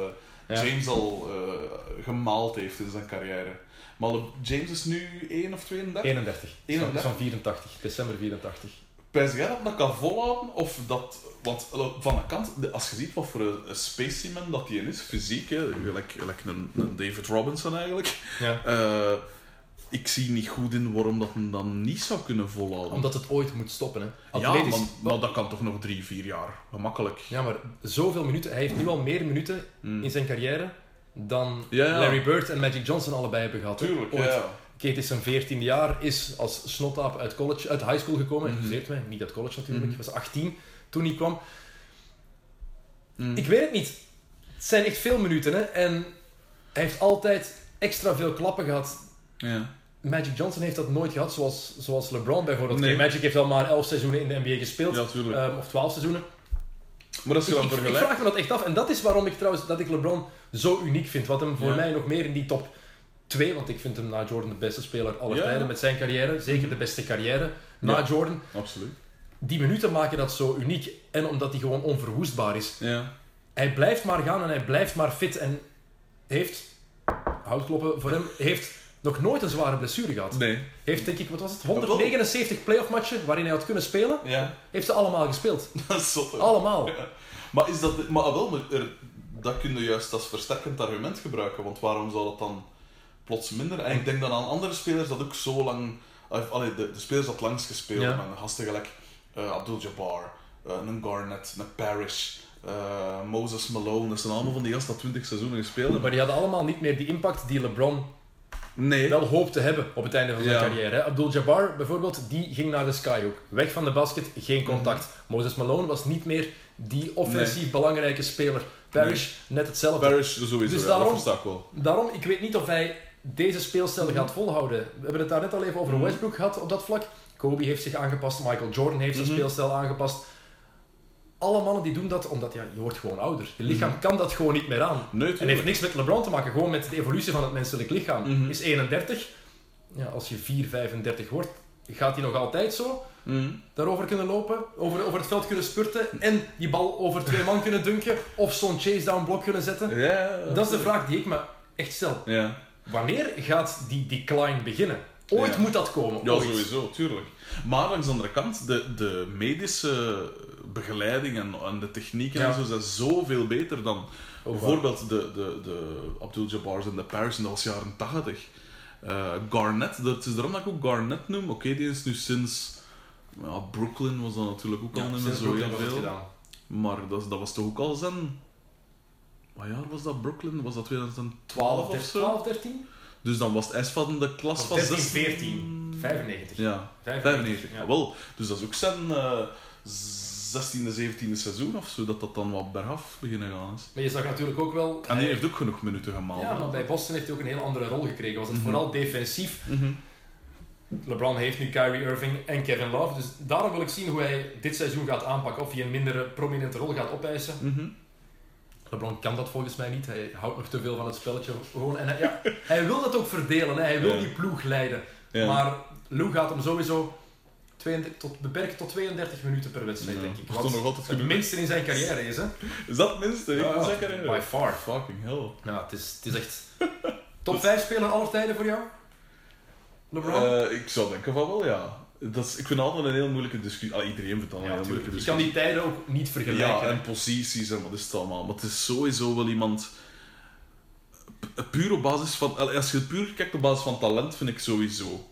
Ja. James al gemaald heeft in zijn carrière. Maar James is nu 1 of 32? 31. 31? Van 84, december 84. Pijs jij dat dat kan volhouden? Of dat, want van een kant, de- als je ziet wat voor een, specimen dat hij is, fysiek, hè, gelijk, gelijk een, een David Robinson eigenlijk, Ja. eh, ik zie niet goed in waarom dat hem dan niet zou kunnen volhouden. Omdat het ooit moet stoppen. Hè. Ja, maar, maar dat kan toch nog drie, vier jaar. Gemakkelijk. Ja, maar zoveel minuten. Hij heeft nu al meer minuten Mm. in zijn carrière dan Ja, ja. Larry Bird en Magic Johnson allebei hebben gehad. Tuurlijk, Ooit. ja. Kate is zijn 14e jaar, is als snotaap uit, college, uit high school gekomen. Mhm. Excuseert mij, niet uit college natuurlijk. Mhm. Hij was 18 toen hij kwam. Mm. Ik weet het niet. Het zijn echt veel minuten. Hè? En hij heeft altijd extra veel klappen gehad. Ja. Magic Johnson heeft dat nooit gehad, zoals, zoals LeBron bijvoorbeeld. Nee. Magic heeft al maar 11 seizoenen in de NBA gespeeld. ja, ehm, of 12 seizoenen. maar als je Ik, dan ik, vraag me dat echt af. En dat is waarom ik trouwens dat ik LeBron zo uniek vind. Wat hem voor Ja. mij nog meer in die top 2, want ik vind hem na Jordan de beste speler aller Ja. tijden met zijn carrière. Zeker de beste carrière na. Jordan. Absoluut. Die minuten maken dat zo uniek. En omdat hij gewoon onverwoestbaar is. Ja. Hij blijft maar gaan en hij blijft maar fit. En heeft, houtkloppen voor hem, heeft nog nooit een zware blessure gehad. Nee. Heeft denk ik, wat was het, 179 playoff matchen waarin hij had kunnen spelen. Ja. Heeft ze allemaal gespeeld. Dat is zot. Allemaal. Maar, is dat... Maar wel, maar er, dat kun je juist als versterkend argument gebruiken. Want waarom zou dat dan plots minder... En ik denk dat aan andere spelers dat ook zo lang... allee, de, de spelers dat langs gespeeld Ja. hebben. Gasten gelijk eh, Abdul-Jabbar, eh, een Garnett, een Parrish, eh, Moses Malone. Dat zijn allemaal van die gasten dat 20 seizoenen gespeeld hebben. Maar die hadden allemaal niet meer die impact die LeBron Nee. wel hoopt te hebben op het einde van zijn Ja. carrière. Abdul-Jabbar bijvoorbeeld, die ging naar de skyhook. Weg van de basket, geen contact. Mhm. Moses Malone was niet meer die offensief belangrijke speler. Parrish, net hetzelfde. Parrish sowieso, Dus ja, daarom- dat versta ik wel. Daarom, ik weet niet of hij deze speelstijl Mhm. gaat volhouden. We hebben het daar net al even over Mhm. Westbrook gehad op dat vlak. Kobe heeft zich aangepast, Michael Jordan heeft zijn Mhm. speelstijl aangepast. Alle mannen die doen dat omdat ja, je wordt gewoon ouder. Je lichaam kan dat gewoon niet meer aan. Mhm. Nee, En heeft niks met LeBron te maken, gewoon met de evolutie van het menselijk lichaam. Mhm. Is 31, ja, als je 4, 35 wordt, gaat hij nog altijd zo daarover kunnen lopen, over, over het veld kunnen spurten en die bal over twee man kunnen dunken of zo'n chase down blok kunnen zetten? Ja, Dat is de vraag die ik me echt stel. Ja, Wanneer gaat die decline beginnen? Ooit Ja. moet dat komen. ja ooit. sowieso, tuurlijk. Maar langs de andere kant, de, de medische begeleiding en, en de technieken Ja. en zo zijn zoveel beter dan Ook bijvoorbeeld de, de, de Abdul-Jabbar's en de Paris in de jaren 80. Eh, Garnett, dat is daarom dat ik ook Garnett noem. Oké, die is nu sinds ja, Brooklyn was dat natuurlijk ook al niet meer zo heel veel. Maar dat, dat was toch ook al zijn. Wat jaar was dat? Brooklyn? Was dat 2012 12, of zo? 12, 13? Dus dan was het ijs van de klas van 13, 16. 14. 95. Ja, 95, 95. ja. Wel, dus dat is ook zijn eh 16e, 17e seizoen of zo, dat dat dan wat bergaf beginnen gaan is. Maar je zag natuurlijk ook wel... En hij- heeft ook genoeg minuten gemaald. Ja, maar bij Boston heeft hij ook een heel andere rol gekregen. Was het Mhm. vooral defensief. Mhm. LeBron heeft nu Kyrie Irving en Kevin Love. Dus daarom wil ik zien hoe hij dit seizoen gaat aanpakken. Of hij een mindere prominente rol gaat opeisen. Mhm. LeBron kan dat volgens mij niet. Hij houdt nog te veel van het spelletje. Gewoon. En hij, ja, hij wil dat ook verdelen. Hè. Hij wil Ja. die ploeg leiden. Ja. Maar Lou gaat hem sowieso 32 tot, beperken tot 32 minuten per wedstrijd, denk ik. dat is Wat nog altijd het minste in zijn carrière is. Hè? Is dat het minste? Ja, ja. Zeker, By far. Fucking hell. Ja, het is, het is echt... Top 5 speler aller tijden voor jou? LeBron? Eh, ik zou denken van wel, ja. Dat is, ik vind het altijd een heel moeilijke discussie. Ah, iedereen vindt dat een ja, heel moeilijke Je kan discussie. die tijden ook niet vergelijken. Ja, en posities en wat is het allemaal. Maar het is sowieso wel iemand... pu- Puur op basis van... Als je het puur kijkt op basis van talent, vind ik sowieso.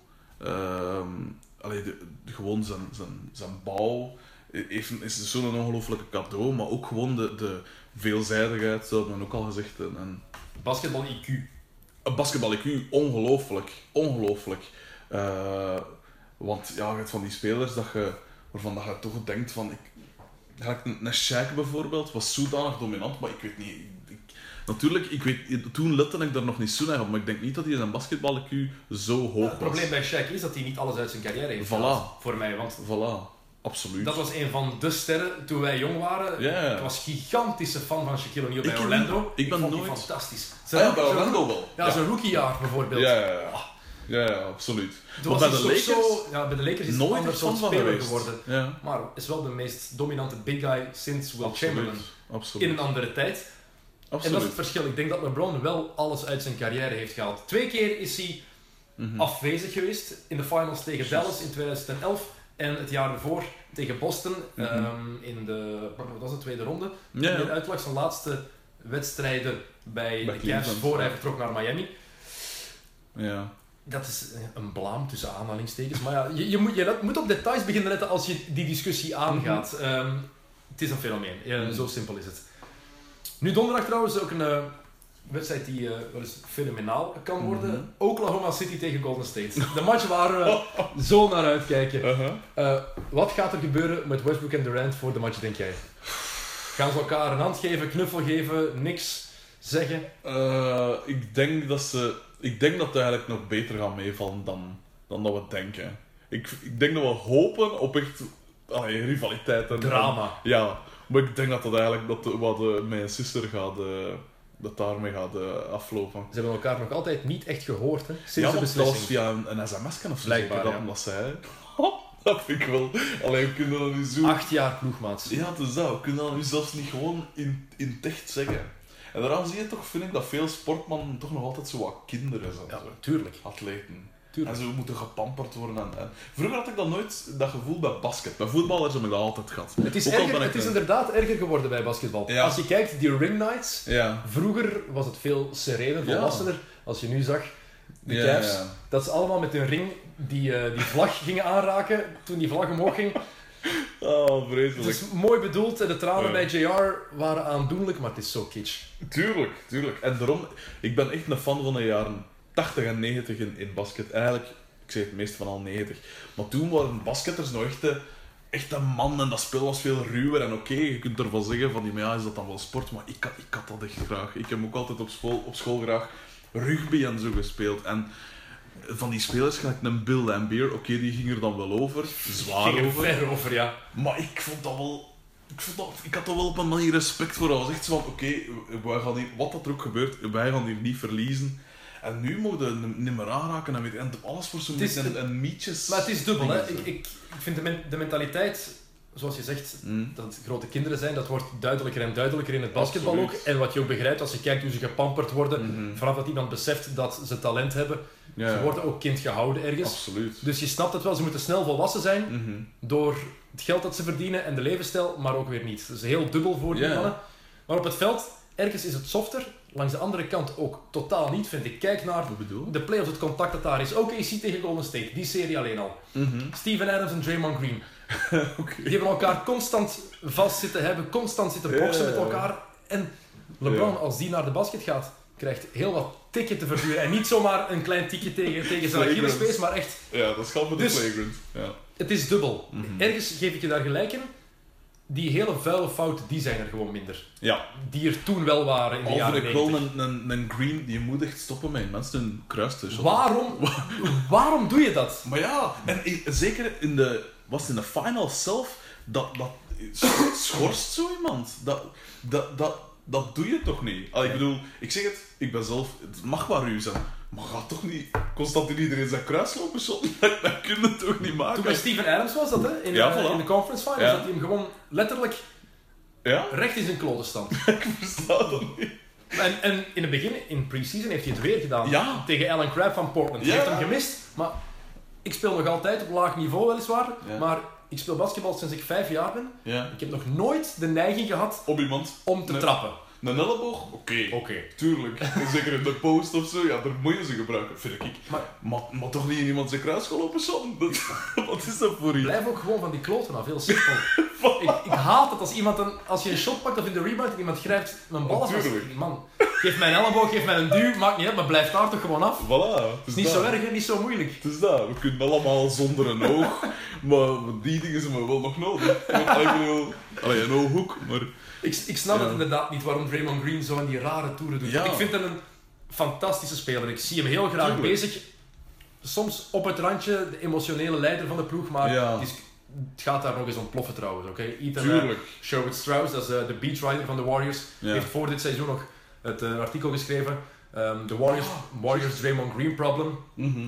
Allee, de, de- gewoon zijn, zijn, zijn bouw heeft, is zo'n ongelofelijke cadeau. Maar ook gewoon de, de veelzijdigheid, zo had men ook al gezegd. En, en Basketbal IQ. een basketbal IQ, ongelooflijk. Ongelooflijk. Eh, want ja, je hebt van die spelers dat je, waarvan dat je toch denkt van... Ik, gelijk een, Shaq bijvoorbeeld was zodanig dominant, maar ik weet niet... Ik, natuurlijk, ik weet, toen lette ik daar nog niet zo naar op, maar ik denk niet dat hij zijn basketbal IQ zo hoog het was. probleem bij Shaq is dat hij niet alles uit zijn carrière heeft Voilà. Voor mij, want Voilà, absoluut. dat was een van de sterren toen wij jong waren. Ja, ja. Ik was gigantische fan van Shaquille O'Neal bij Ik Orlando. ik ben vond die nooit- fantastisch. Ah ja, bij zijn- Orlando wel. Ja, zijn rookiejaar bijvoorbeeld. Ja, ja, ja. Ja, ja, absoluut. Maar bij de Lakers zo, ja, bij de Lakers is hij nooit een ander soort speler geweest. geworden. Ja, Maar is wel de meest dominante big guy sinds Will absoluut. Chamberlain. Absoluut. In een andere tijd. En dat is absoluut. het verschil. Ik denk dat LeBron wel alles uit zijn carrière heeft gehaald. Twee keer is hij Mhm. afwezig geweest in de finals tegen Dallas in 2011 en het jaar ervoor tegen Boston Mhm. ehm, in de wat was het, tweede ronde. Ja, In de uitlag zijn laatste wedstrijden bij, Bij de Cavs voor hij vertrok naar Miami. ja. Dat is een blaam tussen aanhalingstekens. Maar ja, je, je, moet, je moet op details beginnen letten als je die discussie aangaat. Ehm, het is een fenomeen. Ja, Mhm. Zo simpel is het. Nu donderdag trouwens ook een eh, wedstrijd die eh, wel eens fenomenaal kan worden. Mhm. Oklahoma City tegen Golden State. De match waar we zo naar uitkijken. Eh, wat gaat er gebeuren met Westbrook en Durant voor de match, denk jij? Gaan ze elkaar een hand geven, knuffel geven, niks zeggen? Ik, denk dat ze, ik denk dat het eigenlijk nog beter gaat meevallen dan, dan dat we denken. Ik, ik denk dat we hopen op echt allee, rivaliteit en Drama. Ja, maar ik denk dat dat eigenlijk dat de- wat de, mijn sister gaat, eh, dat daarmee gaat eh, aflopen. Ze hebben elkaar nog altijd niet echt gehoord, hè? Sinds ja, de want dat beslissing. via een, een sms of zo. Blijkbaar, dat ja. dat zei. dat vind ik wel. Alleen we kunnen dat nu zo. Acht jaar ploegmaats. Ja, het is dat. We kunnen dat nu zelfs niet gewoon in, in echt zeggen. En daarom zie je toch, vind ik, dat veel sportmannen toch nog altijd zo wat kinderen zijn. Ja, zo. tuurlijk. Atleten. Tuurlijk. En ze moeten gepamperd worden. En, en- Vroeger had ik dat nooit, dat gevoel bij basket. Bij voetballers heb ik dat altijd gehad. Het is, erger, het is een- inderdaad erger geworden bij basketbal. Ja. Als je kijkt, die ring nights. Ja. Vroeger was het veel serener, Ja. volwassener. Als je nu zag, de Ja, Cavs, ja. dat ze allemaal met hun ring die, eh, die vlag gingen aanraken. Toen die vlag omhoog ging. Oh, Het vreselijk. is mooi bedoeld en de tranen bij JR waren aandoenlijk, maar het is zo kitsch. Tuurlijk, tuurlijk. En daarom, ik ben echt een fan van de jaren 80 en 90 in, in basket. Eigenlijk, ik zeg het meest van al 90. Maar toen waren basketters nog echt de, echt een man en dat spel was veel ruwer. En oké, je kunt ervan zeggen van, ja, is dat dan wel sport? Maar ik, had- ik had dat echt graag. Ik heb ook altijd op school, op school graag rugby en zo gespeeld. En van die spelers, gelijk een Bill Lambier, oké, die ging er dan wel over. Zwaar Ging er over. ver over, ja. Maar ik vond dat wel... Ik, vond dat, ik had er wel op een manier respect voor. Dat was echt zo van, oké, gaan hier, wat dat er ook gebeurt, wij gaan hier niet verliezen. En nu mogen we hem niet meer aanraken en weet je, en alles voor zo'n een, een mietjes. Maar het is dubbel, hè. Ik, ik, ik vind de, men- de mentaliteit, zoals je zegt, Mm. dat het grote kinderen zijn, dat wordt duidelijker en duidelijker in het basketbal Absoluut. ook. En wat je ook begrijpt als je kijkt hoe ze gepamperd worden, Mhm. vanaf dat iemand beseft dat ze talent hebben, Ja, ze worden ook kind gehouden ergens. Absoluut. Dus je snapt het wel, ze moeten snel volwassen zijn Mhm. door het geld dat ze verdienen en de levensstijl, maar ook weer niet. Dus heel dubbel voor die Ja. mannen. Maar op het veld, ergens is het softer, langs de andere kant ook totaal niet, vind ik. Kijk naar de playoffs, het contact dat daar is. OKC tegen Golden State, die serie alleen al. Mhm. Steven Adams en Draymond Green. Die hebben elkaar constant vast zitten hebben, constant zitten boksen met elkaar. En LeBron, als die naar de basket gaat, krijgt heel wat tikken te verduren. En niet zomaar een klein tikje tegen, tegen zijn. Achillespees, maar echt, Ja, dat gaat met de Dus- flagrant. Ja. het is dubbel. Mhm. Ergens geef ik je daar gelijk in. Die hele vuile fouten, die zijn er gewoon minder. ja. Die er toen wel waren in de Al jaren ik 90. een, een, een green, die moet echt stoppen met mensen hun kruis te shotten. Waarom, waarom doe je dat? Maar ja, en zeker in de, was het in de final zelf, dat, dat schorst zo iemand. Dat, dat, dat, dat doe je toch niet? Allee, ik bedoel, ik zeg het, ik ben zelf, het mag maar u zijn, maar ga toch niet constant in iedereen zijn kruis lopen shotten? Dat, dat kun je toch niet Toen maken? bij Steven Adams was dat, hè? In, Ja, voilà. in de conference finals. Ja. Dat hij hem gewoon letterlijk Ja? recht in zijn kloten stand. Ik versta dat niet. En, en in het begin, in pre-season, heeft hij het weer gedaan. Ja. Tegen Alan Crabb van Portland. Hij heeft hem gemist, maar ik speel nog altijd op laag niveau weliswaar. Maar ik speel basketbal sinds ik vijf jaar ben. Ik heb nog nooit de neiging gehad Op iemand. om te Nee. trappen. Een elleboog? Oké. Oké. Tuurlijk. En zeker in de post of zo, ja, daar moet je ze gebruiken, vind ik. Maar- Maar, maar, toch niet in iemand zijn kruis gaan lopen shotten? Dat, wat is dat voor iets? Blijf ook gewoon van die kloten af, heel simpel. ik, ik haat het als iemand een, als je een shot pakt of in de rebound en iemand grijpt mijn bal af. Natuurlijk. Man, geef mij een elleboog, geef mij een duw, maakt niet uit, maar blijf daar toch gewoon af. Voilà. Het is niet zo erg, hè, niet zo moeilijk. Het is dat. We kunnen allemaal zonder een oog, maar die dingen zijn we wel nog nodig. Want, ik bedoel, allee, een ooghoek, maar... Ik, ik snap het inderdaad niet waarom Draymond Green zo in die rare toeren doet. Ik vind hem een fantastische speler. Ik zie hem heel graag Tuurlijk. bezig. Soms op het randje, de emotionele leider van de ploeg, maar het, is- het gaat daar nog eens ontploffen trouwens. oké? Ethan eh, Tuurlijk. Sherwood Strauss, dat is eh, de beatwriter van de Warriors, heeft voor dit seizoen nog het eh, artikel geschreven. ehm, De Warriors, Warriors Draymond Green Problem. Mhm.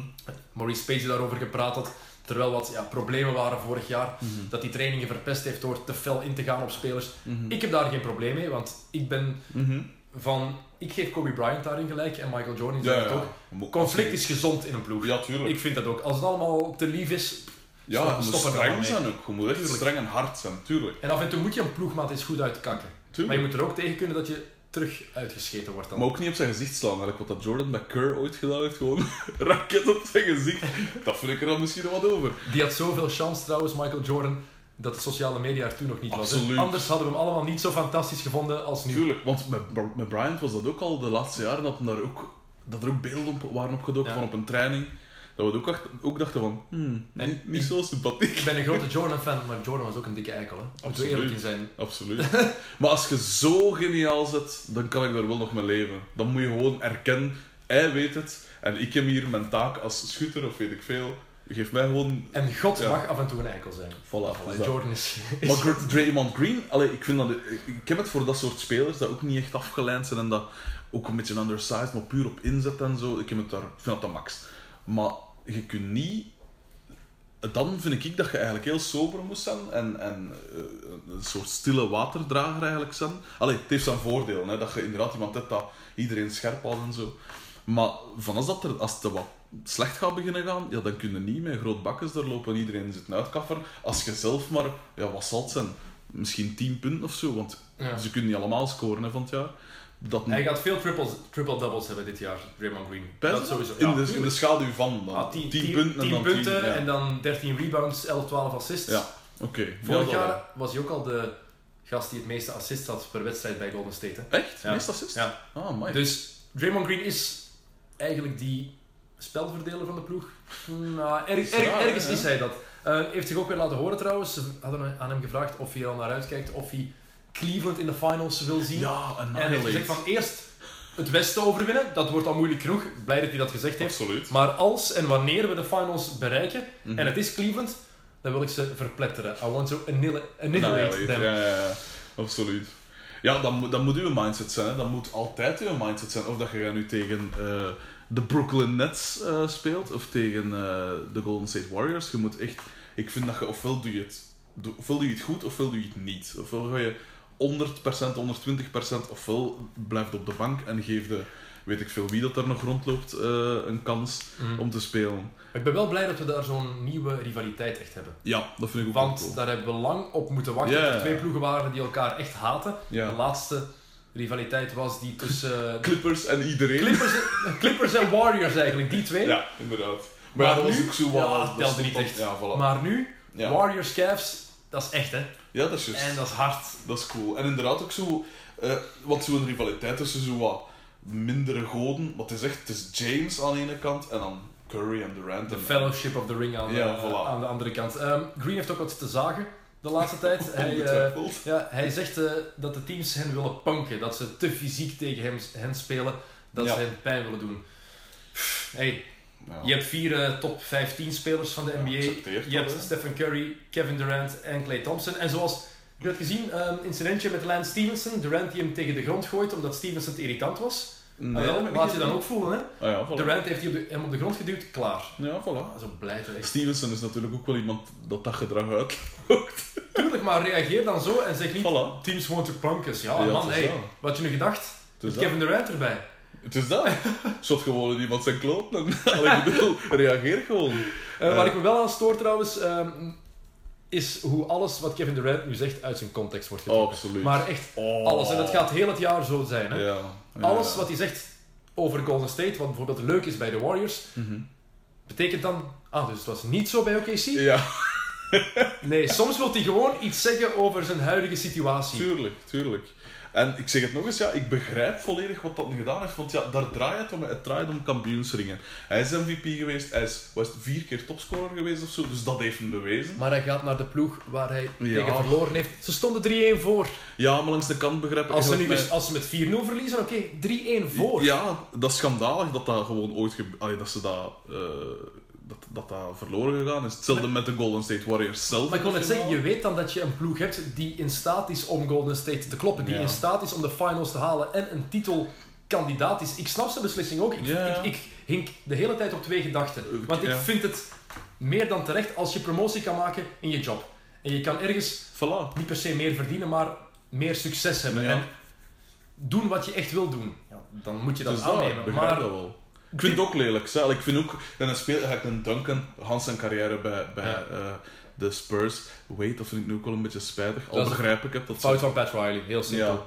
Maurice Spacey daarover gepraat had. Terwijl wat ja, problemen waren vorig jaar. Mhm. Dat hij trainingen verpest heeft door te fel in te gaan op spelers. Mhm. Ik heb daar geen probleem mee, want ik ben Mhm. van... Ik geef Kobe Bryant daarin gelijk en Michael Jordan Ja, ja. ook. Maar- Conflict is gezond in een ploeg. Ja, tuurlijk. Ik vind dat ook. Als het allemaal te lief is... ja, stop- je moet stop streng maar zijn ook. Je moet echt streng en hard zijn, tuurlijk. En af en toe moet je een ploegmaat eens goed uitkakken. Maar tuurlijk. je moet er ook tegen kunnen dat je terug uitgescheten wordt dan. Maar ook niet op zijn gezicht slaan, eigenlijk wat dat Jordan Kerr ooit gedaan heeft. Gewoon raket op zijn gezicht. Dat vind ik er dan misschien nog wat over. Die had zoveel chance trouwens, Michael Jordan, dat de sociale media er toen nog niet was. hè. Anders hadden we hem allemaal niet zo fantastisch gevonden als nu. Tuurlijk, want met, met Bryant was dat ook al de laatste jaren dat, daar ook, dat er ook beelden op waren opgedoken Ja. van op een training. Dat we ook, ook dachten van, hmm, niet, niet zo sympathiek. Ik ben een grote Jordan-fan, maar Jordan was ook een dikke eikel. Hè. Absoluut. eerlijk in zijn. Absoluut. maar als je zo geniaal zit, dan kan ik daar wel nog mee leven. Dan moet je gewoon erkennen, hij weet het, en ik heb hier mijn taak als schutter of weet ik veel. Geef mij gewoon... En God Ja. mag af en toe een eikel zijn. Voilà, En dus. Jordan is... is- Maar Draymond Green, allee, ik, vind dat, ik heb het voor dat soort spelers dat ook niet echt afgeleid zijn en dat ook een beetje undersized, maar puur op inzet en zo. Ik heb het daar, ik vind dat de max. Maar je kunt niet. Dan vind ik dat je eigenlijk heel sober moest zijn en, en eh, een soort stille waterdrager eigenlijk zijn. Allee, het heeft zijn voordelen, hè, dat je inderdaad iemand hebt dat iedereen scherp houdt en zo. Maar van als, dat er, als het wat slecht gaat beginnen gaan, ja, dan kun je niet met groot bakkes daar lopen en iedereen zit uitkafferen. Als je zelf maar, ja, wat zal het zijn? Misschien 10 punten of zo, want Ja. ze kunnen niet allemaal scoren hè, van het jaar. Dat Hij gaat veel triple- triple-doubles hebben dit jaar, Draymond Green. Dat sowieso. In, Ja, de, in de schaduw van dan. Ah, 10 10 punten en dan 10. punten ja. en dan 13 rebounds, 11, 12 assists. Ja, oké. Vorig jaar was hij ook al de gast die het meeste assists had per wedstrijd bij Golden State. Hè. Echt? Ja. Meest assist? Ja. Ah, mooi. Dus Draymond Green is eigenlijk die spelverdeler van de ploeg. Nou, ergens is hij dat. Eh, heeft zich ook weer laten horen trouwens. Ze hadden aan hem gevraagd of hij er al naar uitkijkt, of hij Cleveland in de finals wil zien. ja, en hij heeft gezegd Annihilate. van eerst het Westen overwinnen, dat wordt al moeilijk genoeg. Blij dat hij dat gezegd heeft. Absoluut. Maar als en wanneer we de finals bereiken, Mhm. en het is Cleveland, dan wil ik ze verpletteren. I want to annihil- annihilate Annihilate, them. Ja, ja, ja. Absoluut. Ja, dan, moet- dan moet uw mindset zijn. Hè. Dat moet altijd uw mindset zijn. Of dat je nu tegen eh, de Brooklyn Nets eh, speelt of tegen eh, de Golden State Warriors. Je moet echt, ik vind dat je ofwel doe je het, ofwel doe je het goed ofwel doe je het niet. Ofwel ga je 100%, 120% ofwel blijft op de bank en geef de, weet ik veel wie dat er nog rondloopt, eh, een kans Mhm. om te spelen. Ik ben wel blij dat we daar zo'n nieuwe rivaliteit echt hebben. Ja, dat vind ik ook wel Want cool. daar hebben we lang op moeten wachten. Er twee ploegen waren die elkaar echt haten. De laatste rivaliteit was die tussen eh, Clippers en iedereen. Clippers, Clippers en Warriors eigenlijk, die twee. Ja, inderdaad. Maar, Maar ja, dat was ook zo Ja, dat telde niet echt. Ja, voilà. Maar nu. Warriors Cavs, dat is echt hè. ja, dat is juist. En dat is hard. Dat is cool. En inderdaad ook zo... eh want zo'n rivaliteit tussen zo wat mindere goden. Wat is echt... Het is James aan de ene kant en dan Curry en Durant. De Fellowship of the Ring aan, Ja, voilà. aan de andere kant. Ehm, Green heeft ook wat te zagen de laatste tijd. Hij, eh, ja, hij zegt eh, dat de teams hen willen punken. Dat ze te fysiek tegen hem, hen spelen. Dat Ja. ze hen pijn willen doen. Hey, Ja. je hebt vier eh, top 15 spelers van de NBA. je hebt. Stephen Curry, Kevin Durant en Klay Thompson. En zoals je hebt gezien, een incidentje met Lance Stevenson. Durant die hem tegen de grond gooit omdat Stevenson te irritant was. Nee, Ah, wel, ik laat je dan ook voelen, hè? Ah ja. Durant heeft die op de- hem op de grond geduwd, klaar. Ja, voilà. Ah, zo blij te. Stevenson is natuurlijk ook wel iemand dat dat gedrag uit. Tuurlijk, maar reageer dan zo en zeg niet Voilà. teams want to punk us. Ja, Ja, man, het hey, wat je nu gedacht? Het Met. Kevin Durant erbij. Het is dat. Zot gewoon iemand zijn kloot. Ik bedoel, reageer gewoon. Eh, Eh. waar ik me wel aan stoor trouwens, ehm, is hoe alles wat Kevin Durant nu zegt uit zijn context wordt Oh, getrokken. absoluut. maar echt Oh. alles. En dat gaat heel het jaar zo zijn. Hè? Ja. ja. Alles wat hij zegt over Golden State, wat bijvoorbeeld leuk is bij de Warriors, Mhm. betekent dan... Ah, dus het was niet zo bij OKC? Ja, Nee, soms wil hij gewoon iets zeggen over zijn huidige situatie. tuurlijk, tuurlijk. En ik zeg het nog eens, ja, ik begrijp volledig wat dat gedaan heeft, want ja, daar draait het om. Het draait om kampioensringen. Hij is MVP geweest, hij is, was vier keer topscorer geweest of zo, dus dat heeft hem bewezen. Maar hij gaat naar de ploeg waar hij Ja. tegen verloren heeft. Ze stonden 3-1 voor. Ja, maar langs de kant begrijp ik Als ze, nu als ze met 4-0 verliezen, oké, 3-1 voor. Ja, dat is schandalig dat dat gewoon ooit allee, dat ze dat, eh, dat, dat dat verloren gegaan is. Hetzelfde met de Golden State Warriors zelf. Maar ik wil net zeggen, je weet dan dat je een ploeg hebt die in staat is om Golden State te kloppen. Die Ja. in staat is om de finals te halen en een titelkandidaat is. Ik snap zijn beslissing ook. Ik, Ja, ik, ik hink de hele tijd op twee gedachten. Eh, Want ik ja. vind het meer dan terecht als je promotie kan maken in je job. En je kan ergens Voilà. niet per se meer verdienen, maar meer succes hebben. Ja. En doen wat je echt wil doen. Ja, dan moet je dat Dus dat, ik aannemen. begrijp Maar dat wel. Ik vind het ook lelijk. Ik vind ook, en een speler, ik een Duncan, Hans zijn carrière bij, bij Ja. eh, de Spurs. Wade, dat vind ik nu ook wel een beetje spijtig. Al Dat begrijp ik het. Dat fout van Pat Riley, heel simpel. Ja.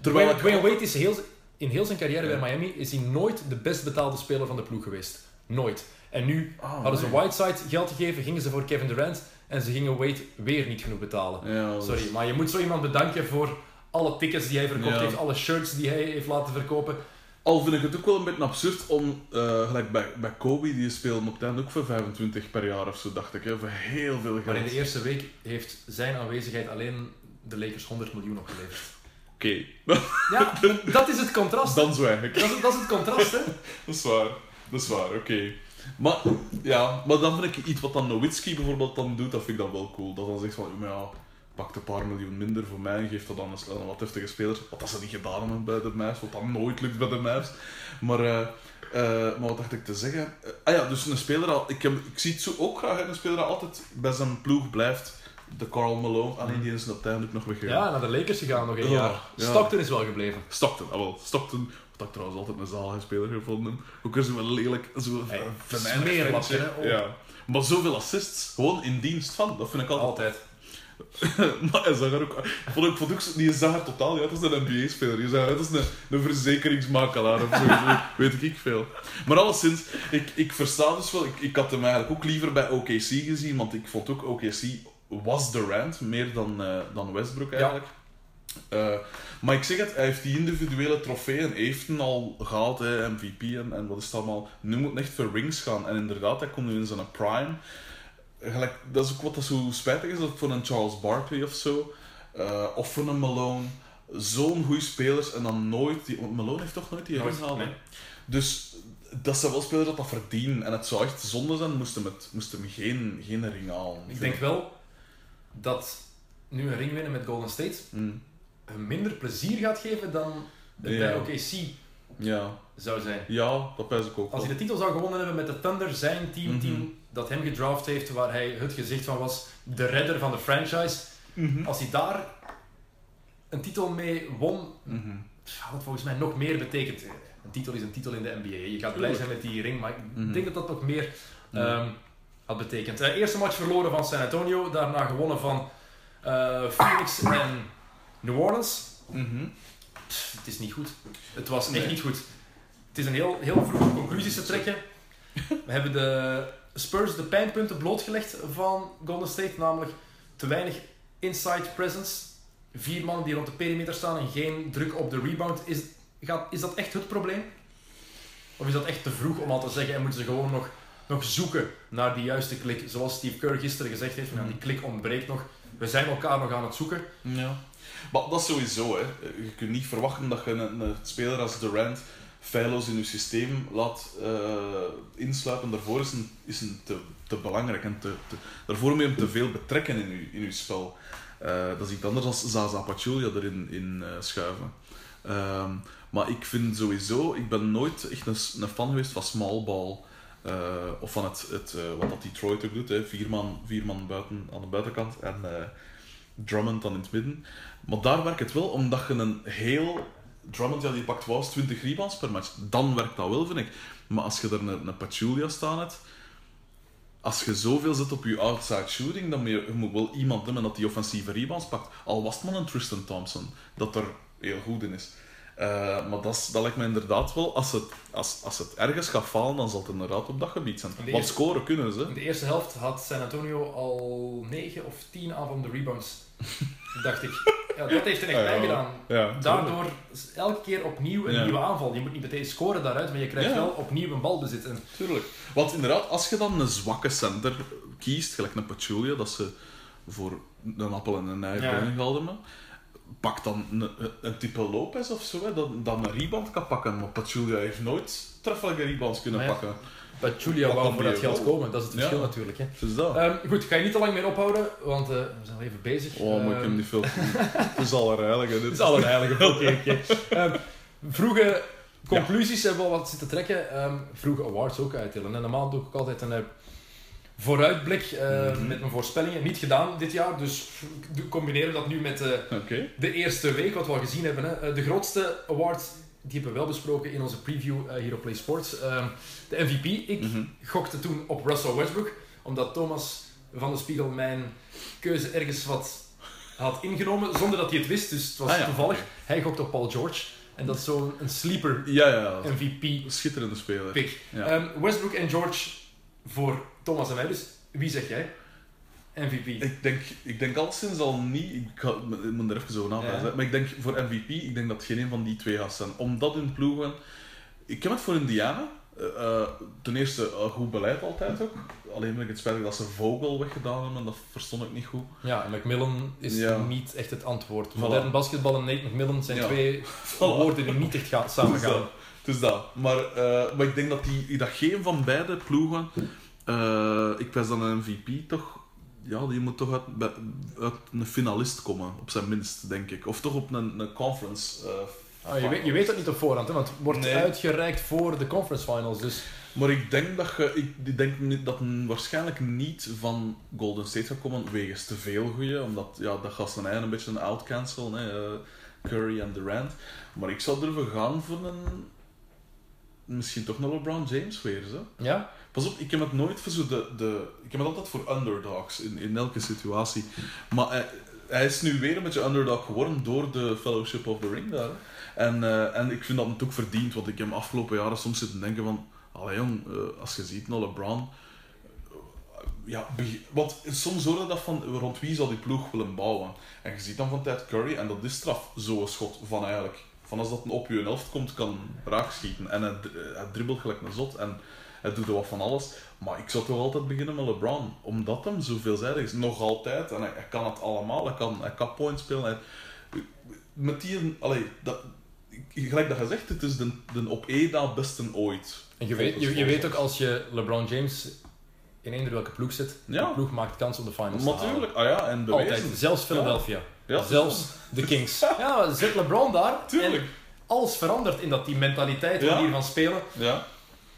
Terwijl Dwayne Wade is heel, in heel zijn carrière Ja. bij Miami is hij nooit de best betaalde speler van de ploeg geweest. Nooit. En nu Ah, hadden ze. Whiteside geld gegeven, gingen ze voor Kevin Durant en ze gingen Wade weer niet genoeg betalen. Ja, dat is- Sorry, maar je moet zo iemand bedanken voor alle tickets die hij verkocht heeft, alle shirts die hij heeft laten verkopen. Al vind ik het ook wel een beetje absurd om, eh, gelijk bij, bij Kobe, die speelde op het einde ook voor 25 per jaar of zo, dacht ik. Hè, voor heel veel Maar in geld. de eerste week heeft zijn aanwezigheid alleen de Lakers 100 miljoen opgeleverd. Oké, Ja, dat is het contrast. dan zwijg ik. Dat is, dat is het contrast, hè. Dat is waar, dat is waar, oké. Maar, ja, maar dan vind ik iets wat dan Nowitzki bijvoorbeeld dan doet, dat vind ik dan wel cool. Dat dan zegt van, ja, pak een paar miljoen minder voor mij en geef dat aan een wat heftige spelers. Wat dat ze niet gedaan hebben bij de Mavs, wat dat nooit lukt bij de Mavs. Maar, eh, eh, maar wat dacht ik te zeggen? Eh, ah ja, dus een speler, al, ik, heb, ik zie het zo ook graag, een speler die altijd bij zijn ploeg blijft. De Carl Malone, alleen die is uiteindelijk nog weggegaan. Ja, naar de Lakers gegaan nog een Oh, jaar. ja. Stockton is wel gebleven. Stockton, ah wel, Stockton, wat ik trouwens altijd een zalige speler gevonden. Ook is wel lelijk, zo Hey, smeerlapje, hè, oh. Ja. Maar zoveel assists, gewoon in dienst van, dat vind ik altijd. Altijd. maar hij zag er ook, ik vond, ik vond ook, die zag er totaal niet uit als een NBA-speler. Die zag als een, een verzekeringsmakelaar of zo, weet ik veel. Maar alleszins, ik, ik versta dus wel, ik, ik had hem eigenlijk ook liever bij OKC gezien, want ik vond ook OKC was Durant, meer dan, eh, dan Westbrook eigenlijk. Eh, maar ik zeg het, hij heeft die individuele trofeeën, heeft hem al gehaald, hè, MVP en, en wat is het allemaal. Nu moet het echt voor rings gaan. En inderdaad, hij komt nu in zijn prime. Gelijk, dat is ook wat dat zo spijtig is, dat voor een Charles Barkley of zo, eh, of voor een Malone, zo'n goede spelers en dan nooit, die, want Malone heeft toch nooit die ring gehaald. nee. Dus dat zijn wel spelers dat dat verdienen. En het zou echt zonde zijn, moest hem, het, moest hem geen, geen ring halen. Ik denk wel dat nu een ring winnen met Golden State Mm. hem minder plezier gaat geven dan het Ja. bij OKC Ja. zou zijn. ja, dat pijs ik ook Als hij de titel zou gewonnen hebben met de Thunder, zijn team, Mhm. team dat hem gedraft heeft, waar hij het gezicht van was, de redder van de franchise. Mhm. Als hij daar een titel mee won, Mhm. had het volgens mij nog meer betekend. Een titel is een titel in de NBA. Je gaat blij zijn met die ring, maar ik Mhm. denk dat dat nog meer Ja. ehm, had betekend. Eh, eerste match verloren van San Antonio, daarna gewonnen van eh, Phoenix en New Orleans. Mhm. Pff, het is niet goed. Het was echt Nee. niet goed. Het is een heel, heel vroeg conclusies te trekken. We hebben de Spurs de pijnpunten blootgelegd van Golden State, namelijk te weinig inside presence. Vier mannen die rond de perimeter staan en geen druk op de rebound. Is, gaat, is dat echt het probleem? Of is dat echt te vroeg om al te zeggen en moeten ze gewoon nog, nog zoeken naar die juiste klik? Zoals Steve Kerr gisteren gezegd heeft, van, die klik ontbreekt nog. We zijn elkaar nog aan het zoeken. Ja. Maar dat is sowieso, hè. Je kunt niet verwachten dat je een, een speler als Durant feilloos in je systeem laat eh, insluipen. Daarvoor is een, is een te, te belangrijk en te, daarvoor moet je hem te veel betrekken in je, in je spel. Eh, dat is iets anders dan Zaza Pachulia erin in, eh, schuiven. Ehm, maar ik vind sowieso, ik ben nooit echt een, een fan geweest van small ball. of van het, het, wat dat Detroit ook doet, hè. Vier, man, vier man buiten, aan de buitenkant en Drummond dan in het midden. Maar daar werkt het wel, omdat je een heel... Drummond, ja, die pakt wel eens 20 rebounds per match. Dan werkt dat wel, vind ik. Maar als je er een, een Pachulia staan hebt... Als je zoveel zit op je outside shooting, dan moet je, wel iemand hebben dat die offensieve rebounds pakt. Al was het maar een Tristan Thompson, dat er heel goed in is. Eh, maar dat, dat lijkt me inderdaad wel, als het, als, als het ergens gaat falen, dan zal het inderdaad op dat gebied zijn. De Want eerste- scoren kunnen ze. In de eerste helft had San Antonio al 9 of 10 aanvallende rebounds. dacht ik. Ja, dat heeft er echt bij ja. gedaan. Ja, Daardoor elke keer opnieuw een Ja. nieuwe aanval. Je moet niet meteen scoren daaruit, maar je krijgt wel opnieuw een balbezit. En Tuurlijk. Want inderdaad, als je dan een zwakke center kiest, gelijk een Pachulia, dat ze voor een appel en een ei Ja. hebben, pak dan een, een type Lopez of zo, hè, dat, dat een rebound kan pakken. Maar Pachulia heeft nooit treffelijke rebounds kunnen pakken. Wat wou voor dat geld wel? komen. Dat is het verschil Ja. natuurlijk. Hè. Dus dat. Ehm, goed, ik ga je niet te lang meer ophouden, want eh, we zijn al even bezig. oh, maar ik Ehm, heb niet veel. Het is hè, dit. Het is alle heilige. Oké, oké. Ehm, Vroege conclusies hebben we al wat zitten trekken. Ehm, vroege awards ook uitdelen. En normaal doe ik ook altijd een vooruitblik eh, Mhm. met mijn voorspellingen. Niet gedaan dit jaar, dus doe- combineer dat nu met eh, de eerste week, wat we al gezien hebben. Hè. Eh, de grootste awards, die hebben we wel besproken in onze preview hier op Play Sports. Ehm, de MVP, ik Mhm. gokte toen op Russell Westbrook, omdat Thomas van de Spiegel mijn keuze ergens wat had ingenomen, zonder dat hij het wist. Dus het was Ah ja, toevallig. Hij gokte op Paul George. En dat is zo'n een sleeper Ja, ja. MVP Schitterende speler. pick. Ehm, Westbrook en George voor Thomas en mij. Dus wie zeg jij? MVP. Ik denk, ik denk al sinds al niet, ik, ga, ik moet er even zo naar Ja. maar ik denk voor MVP, ik denk dat geen een van die twee gaat zijn. Omdat hun ploegen, ik heb het voor Indiana, eh, eh, ten eerste eh, goed beleid altijd ook, alleen vind ik het spijtig dat ze Vogel weggedaan hebben, dat verstond ik niet goed. Ja, en McMillan is Ja. niet echt het antwoord. Voilà. Modern basketbal en Nate McMillan zijn Ja. twee woorden die niet echt gaan, samen Gaan. dat. Maar, eh, maar ik denk dat, die, dat geen van beide ploegen, eh, ik wijs dan een MVP toch, ja, die moet toch uit, een finalist komen, op zijn minst, denk ik. Of toch op een, een conference. eh, Ah, je, weet, je weet dat niet op voorhand, hè, want het wordt Nee. uitgereikt voor de conference finals. Dus Maar ik denk dat je, ik, ik denk niet- dat waarschijnlijk niet van Golden State gaat komen wegens te veel goeie, omdat ja, dat gaat zijn eigen een beetje een outcancel, Curry en Durant. Maar ik zou durven gaan voor een, misschien toch een LeBron James weer, zo. ja, Pas op, ik heb het nooit voor zo de, de ik heb het altijd voor underdogs in, in elke situatie. Maar hij, hij is nu weer een beetje underdog geworden door de Fellowship of the Ring daar. En, eh, en ik vind dat het ook verdiend, want ik heb hem afgelopen jaren soms zitten denken van, allee jong, eh, als je ziet naar LeBron, eh, ja, want soms hoor je dat van rond wie zal die ploeg willen bouwen. En je ziet dan van tijd Curry, en dat is straf, zo'n schot van eigenlijk. Van als dat een op je helft komt, kan raakschieten. En hij, dri- hij dribbelt gelijk een zot en hij doet er wat van alles. Maar ik zou toch altijd beginnen met LeBron, omdat hem zo veelzijdig is. Nog altijd, en hij, hij kan het allemaal. Hij kan, hij kan points spelen. Hij, met die, allee, dat, gelijk dat je zegt, het is de, de op één na beste ooit. en je weet, je, je weet ook als je LeBron James in eender welke ploeg zit, Ja. de ploeg maakt kans om de finals te halen. Natuurlijk, ah ja, en bewezen. Altijd, zelfs Philadelphia. Ja, zelfs de Kings. Ja, zet LeBron daar Tuurlijk. en alles verandert in dat team. Mentaliteit, Ja. manier van spelen. Ja.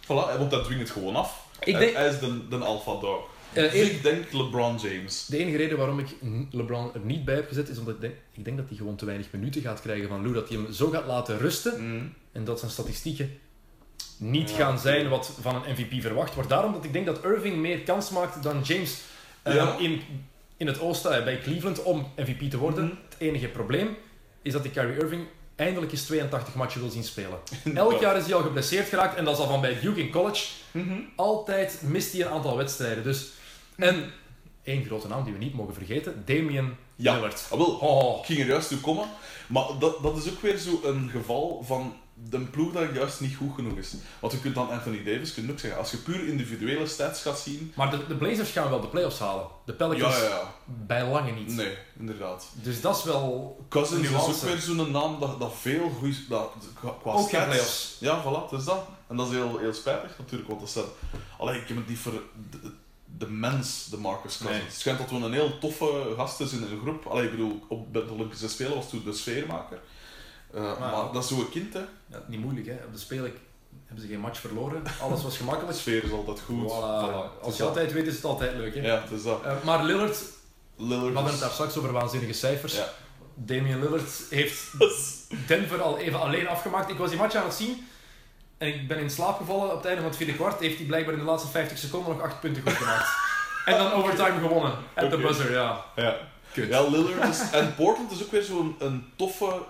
Voilà, want dat dwingt het gewoon af. Ik Hij- denk- Hij is de, de alpha dog. Eh, Dus eer- ik denk LeBron James. De enige reden waarom ik LeBron er niet bij heb gezet, is omdat ik denk, ik denk dat hij gewoon te weinig minuten gaat krijgen van Lou. Dat hij hem zo gaat laten rusten Mm. en dat zijn statistieken niet Ja, gaan zijn wat van een MVP verwacht wordt. Daarom dat ik denk dat Irving meer kans maakt dan James eh, Ja. in, in het oosten bij Cleveland om MVP te worden. Mhm. Het enige probleem is dat ik Kyrie Irving eindelijk eens 82 matchen wil zien spelen. Elk jaar is hij al geblesseerd geraakt en dat is al van bij Duke in college. Mhm. Altijd mist hij een aantal wedstrijden. Dus. En één grote naam die we niet mogen vergeten, Damian Ja. Lillard. Ah, wel, Oh, ik ging er juist toe komen. Maar dat, dat is ook weer zo een geval van de ploeg dat juist niet goed genoeg is. Want je kunt dan Anthony Davis kunt ook zeggen, als je puur individuele stats gaat zien... maar de, de Blazers gaan wel de playoffs halen. De Pelicans Ja, ja, ja. bij lange niet. Nee, inderdaad. Dus dat is wel Cousins is ook weer zo'n naam dat, dat veel goed dat, qua Ook stats- playoffs. Ja, voilà, is dat. En dat is heel, heel spijtig natuurlijk, want dat Allee, ik heb het niet voor de, de mens, de Marcus Cousins. Nee. Het schijnt dat we een heel toffe gast is in een groep. Allee, ik bedoel, op bij de Olympische Spelen was toen de sfeermaker. Eh, maar, Maar- dat is zo'n kind, hè. ja, niet moeilijk. Hè. Op de Spelen hebben ze geen match verloren. Alles was De gemakkelijk. sfeer is altijd goed. Voilà. Voilà, het Als je dat. altijd weet, is het altijd leuk. Hè. Ja, het is dat. Eh, maar Lillard, Lillard we hadden het daar straks over waanzinnige cijfers. Ja. Damian Lillard heeft Denver al even alleen afgemaakt. Ik was die match aan het zien en ik ben in slaap gevallen op het einde van het vierde kwart. Heeft hij blijkbaar in de laatste 50 seconden nog 8 punten goed gemaakt. en dan overtime gewonnen. At the Oké. buzzer, ja. Ja. Kut. Ja, Lillard is... En Portland is ook weer zo'n een toffe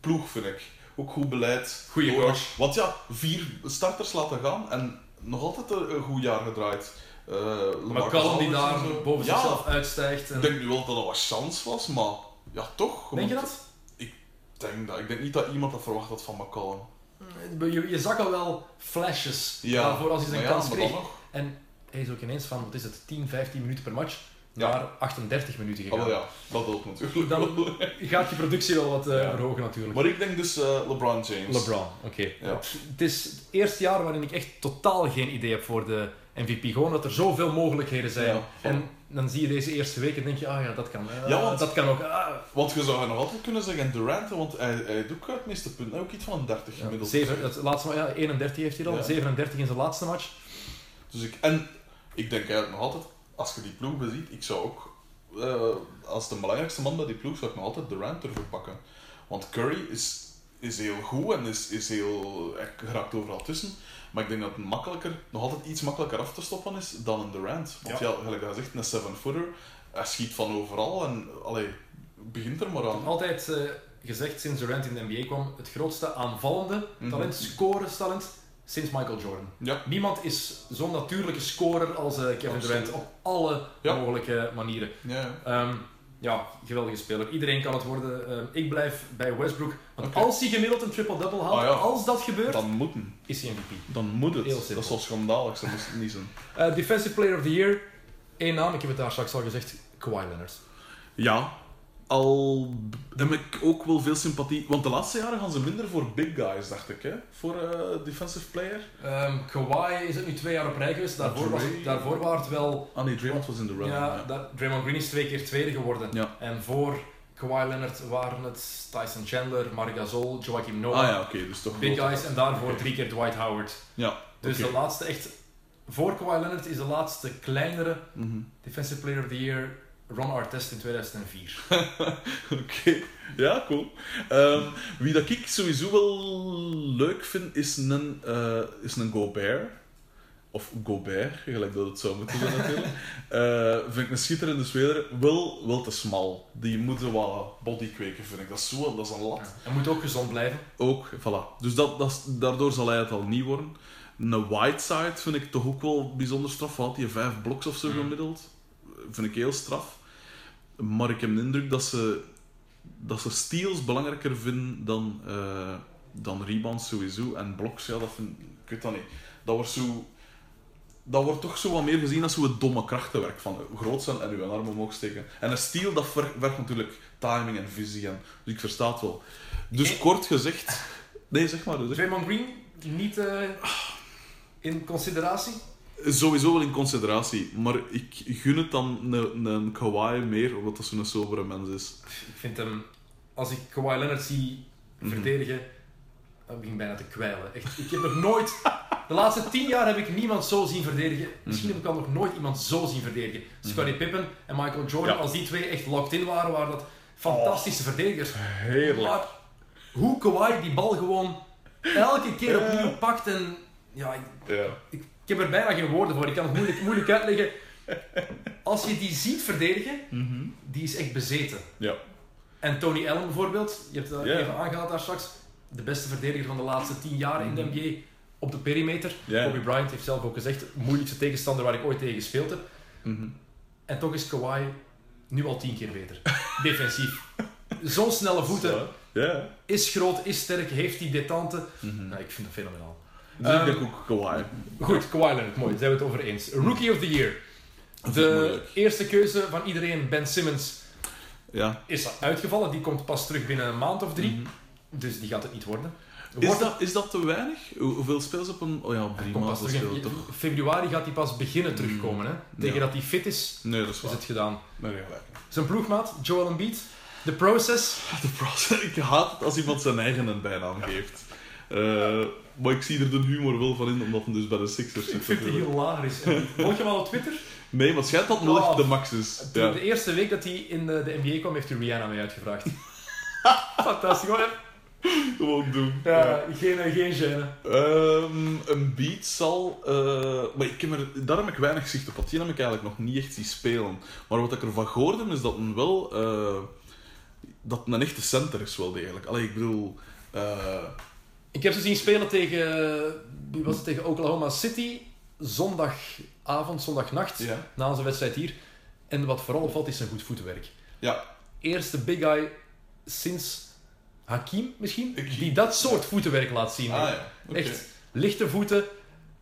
ploeg, vind ik. Ook goed beleid. Goeie coach. Want ja, vier starters laten gaan en nog altijd een, goed jaar gedraaid. Lamarcus McCallum die daar boven ja, zichzelf uitstijgt. En... Ik denk nu wel dat dat wat chance was, maar ja, toch. Denk je dat? Ik denk, dat. ik denk niet dat iemand dat verwacht had van McCallum. Je, je zag al wel flashes Ja, daarvoor als hij zijn maar ja, kans maar kreeg. En hij is ook ineens van, wat is het, 10, 15 minuten per match Ja. naar 38 minuten gegaan. wel ja, dat helpt natuurlijk. Dan gaat je productie wel wat eh, Ja. verhogen natuurlijk. Maar ik denk dus eh, LeBron James. LeBron, oké. Ja. Het is het eerste jaar waarin ik echt totaal geen idee heb voor de MVP. Gewoon dat er zoveel mogelijkheden zijn. En dan zie je deze eerste week en denk je, ah ja, dat kan. Ah, Ja, want- dat kan ook. Ah. Want je zou nog altijd kunnen zeggen Durant, want hij, hij doet ook het meeste punten. Ook iets van een 30 Ja, gemiddeld. zeven, het laatste, ma- ja, 31 heeft hij Ja. 37 in zijn laatste match. Dus ik, en ik denk eigenlijk nog altijd, als je die ploeg beziet, ik zou ook, eh, als de belangrijkste man bij die ploeg, zou ik nog altijd Durant durven pakken. Want Curry is, is heel goed en is, is heel, hij geraakt overal tussen. Maar ik denk dat het makkelijker, nog altijd iets makkelijker af te stoppen is dan een Durant. Want ja, Ja. gelijk dat zegt, een seven-footer, hij schiet van overal en allee, begint er maar aan. Altijd eh, gezegd sinds Durant in de NBA kwam, het grootste aanvallende Mhm. talent, scorestalent, sinds Michael Jordan. Ja, Niemand is zo'n natuurlijke scorer als eh, Kevin Absoluut. Durant op alle Ja. mogelijke manieren. ja, ja. Ehm, ja, geweldige speler. Iedereen kan het worden. Ehm, ik blijf bij Westbrook. Want als hij gemiddeld een triple-double haalt, Ah, ja. als dat gebeurt, Dan moet hem. is hij MVP. Dan moet het. Dat is wel schandalig, dat moest het niet zijn. Eh, Defensive Player of the Year. Eén naam, ik heb het daar straks al gezegd. Kawhi Leonard. Ja, al heb ik ook wel veel sympathie. Want de laatste jaren gaan ze minder voor big guys, dacht ik, hè? Voor eh, defensive player. Ehm Kawhi is het nu twee jaar op rij geweest. Daarvoor, was daarvoor waren het wel... Ah nee, Draymond was in de run. Ja, Draymond Green is twee keer tweede geworden. Ja. En voor Kawhi Leonard waren het Tyson Chandler, Marc Gasol, Joachim Noah. Ah ja, oké, dus toch Big guys. En daarvoor drie keer Dwight Howard. Ja, Dus de laatste echt... Voor Kawhi Leonard is de laatste kleinere Mhm. Defensive Player of the Year Ron Artest in 2004. Oké, ja, cool. Ehm, wie dat ik sowieso wel leuk vind, is een, eh, is een Gobert. Of Gobert, gelijk dat het zou moeten zijn natuurlijk. Eh, vind ik een schitterende speler. Wel, wel te smal. Die moeten wat body kweken, vind ik. Dat is, zo, dat is een lat. Hij moet ook gezond blijven. Ook, voilà. Dus dat, dat, daardoor zal hij het al niet worden. Een Whiteside vind ik toch ook wel bijzonder straf. Had hij vijf bloks of zo Mm. gemiddeld? Vind ik heel straf. Maar ik heb de indruk dat ze, dat ze steals belangrijker vinden dan, eh, dan rebounds sowieso. En bloks, ja, dat vind ik weet dat niet. Dat wordt zo... Dat wordt toch zo wat meer gezien als zo'n domme krachtenwerk. Van groot zijn en uw arm omhoog steken. En een steal, dat ver- vergt natuurlijk timing en visie. En, dus ik versta het wel. Dus kort gezegd... Nee, zeg maar. Zeg. Draymond Green niet eh, in consideratie? Sowieso wel in consideratie. Maar ik gun het dan een, een Kawhi meer, omdat dat zo'n sobere mens is. Ik vind hem, als ik Kawhi Leonard zie Mhm. verdedigen, ik begin bijna te kwijlen. Echt, ik heb nog nooit... De laatste tien jaar heb ik niemand zo zien verdedigen. Misschien heb ik al nog nooit iemand zo zien verdedigen. Scottie Pippen en Michael Jordan, Ja. als die twee echt locked in waren, waren dat fantastische verdedigers. Heerlijk. Maar hoe Kawhi die bal gewoon elke keer opnieuw pakt en... Ja, ik, Ja. ik, ik heb er bijna geen woorden voor. Ik kan het moeilijk, moeilijk uitleggen. Als je die ziet verdedigen, die is echt bezeten. Ja. En Tony Allen bijvoorbeeld, je hebt dat Ja. even aangehaald daar straks, de beste verdediger van de laatste tien jaar in de NBA op de perimeter. Kobe Bryant heeft zelf ook gezegd, moeilijkste tegenstander waar ik ooit tegen gespeeld heb. Mhm. En toch is Kawhi nu al tien keer beter. Defensief. Zo'n snelle voeten, is groot, is sterk, heeft die detente. Mhm. Nou, ik vind dat fenomenaal. Dus ik Ehm, denk ook Kawhi. Goed, Kawhi Leonard, mooi, daar zijn we het over eens. Rookie of the Year. De eerste keuze van iedereen, Ben Simmons, Ja. is uitgevallen. Die komt pas terug binnen een maand of drie. Mhm. Dus die gaat het niet worden. Is dat, is dat te weinig? Hoe- Hoeveel spelen ze op een... Oh ja, drie maanden toch? Februari gaat hij pas beginnen terugkomen. Hè? Tegen Ja. dat hij fit is, Nee, dat is is het gedaan. Nee, nee, gelijk. Zijn ploegmaat, Joel Embiid. The process. Ik haat het als iemand zijn eigen een bijnaam geeft. Eh, maar ik zie er de humor wel van in, omdat hij dus bij de Sixers Ik zit. vind het hilarisch. En Volg je hem al op Twitter? Nee, maar schijnt dat het echt de max is. Toen Ja. De eerste week dat hij in de, de NBA kwam, heeft hij Rihanna mee uitgevraagd. Fantastisch, hè? Gewoon doen. Ja, geen, geen gêne. Ehm, een beat zal... eh, maar ik heb er, daar heb ik weinig zicht op, die heb ik eigenlijk nog niet echt zien spelen. Maar wat ik ervan gehoord heb, is dat een wel... eh, dat een echte center is wel degelijk. Allee, ik bedoel... eh, Ik heb ze zien spelen tegen, wie was het, tegen Oklahoma City. Zondagavond, zondagnacht, ja. na zijn wedstrijd hier. En wat vooral opvalt, is zijn goed voetenwerk. Ja. Eerste big guy sinds Hakim misschien, die dat soort voetenwerk laat zien. Ah ja. Echt lichte voeten.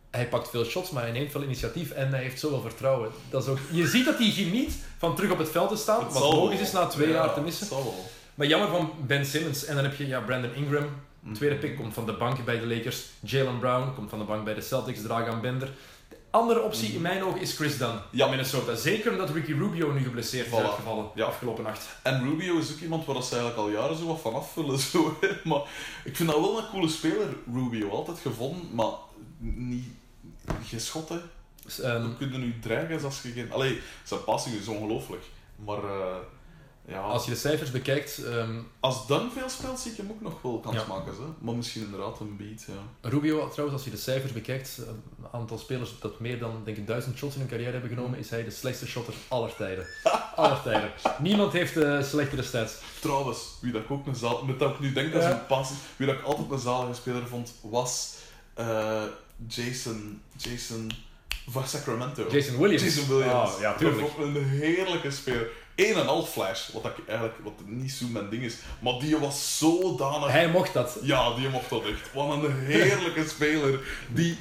Hij pakt veel shots, maar hij neemt veel initiatief en hij heeft zoveel vertrouwen. Dat is ook, je ziet dat hij geniet van terug op het veld te staan, Het wat logisch is na twee Ja, jaar te missen. Maar jammer van Ben Simmons. En dan heb je ja, Brandon Ingram, tweede pick, komt van de bank bij de Lakers. Jalen Brown komt van de bank bij de Celtics, Dragan Bender. De andere optie in mijn ogen is Chris Dunn Ja. van Minnesota. Zeker omdat Ricky Rubio nu geblesseerd is Voilà. uitgevallen Ja. afgelopen nacht. En Rubio is ook iemand waar dat ze eigenlijk al jaren zo wat van afvullen. Zo, maar ik vind dat wel een coole speler, Rubio. Altijd gevonden, maar niet geschotten. Dus, ehm, Dan kun je nu dreigen als je geen... Allee, zijn passing is ongelooflijk. Maar eh, ja, als je de cijfers bekijkt, ehm, als Dunn veel speelt, zie ik hem ook nog wel kans Ja. maken. Hè. Maar misschien inderdaad een beat, ja. Rubio, trouwens, als je de cijfers bekijkt, een aantal spelers dat meer dan denk ik duizend shots in hun carrière hebben genomen, is hij de slechtste shotter aller tijden. aller tijden. Niemand heeft eh, slechtere stats. Trouwens, wie dat ik ook een zaal... Met dat ik nu denk als Ja. een pas... Wie dat ik altijd een zalige speler vond, was eh, Jason... Jason... Van Sacramento. Jason Williams. Jason Williams. Ah, ja, Dat tuurlijk. een heerlijke speler. Een en al flash, wat ik eigenlijk wat niet zo mijn ding is. Maar die was zodanig... Hij mocht dat. Ja, die mocht dat echt. Wat een heerlijke speler. Die...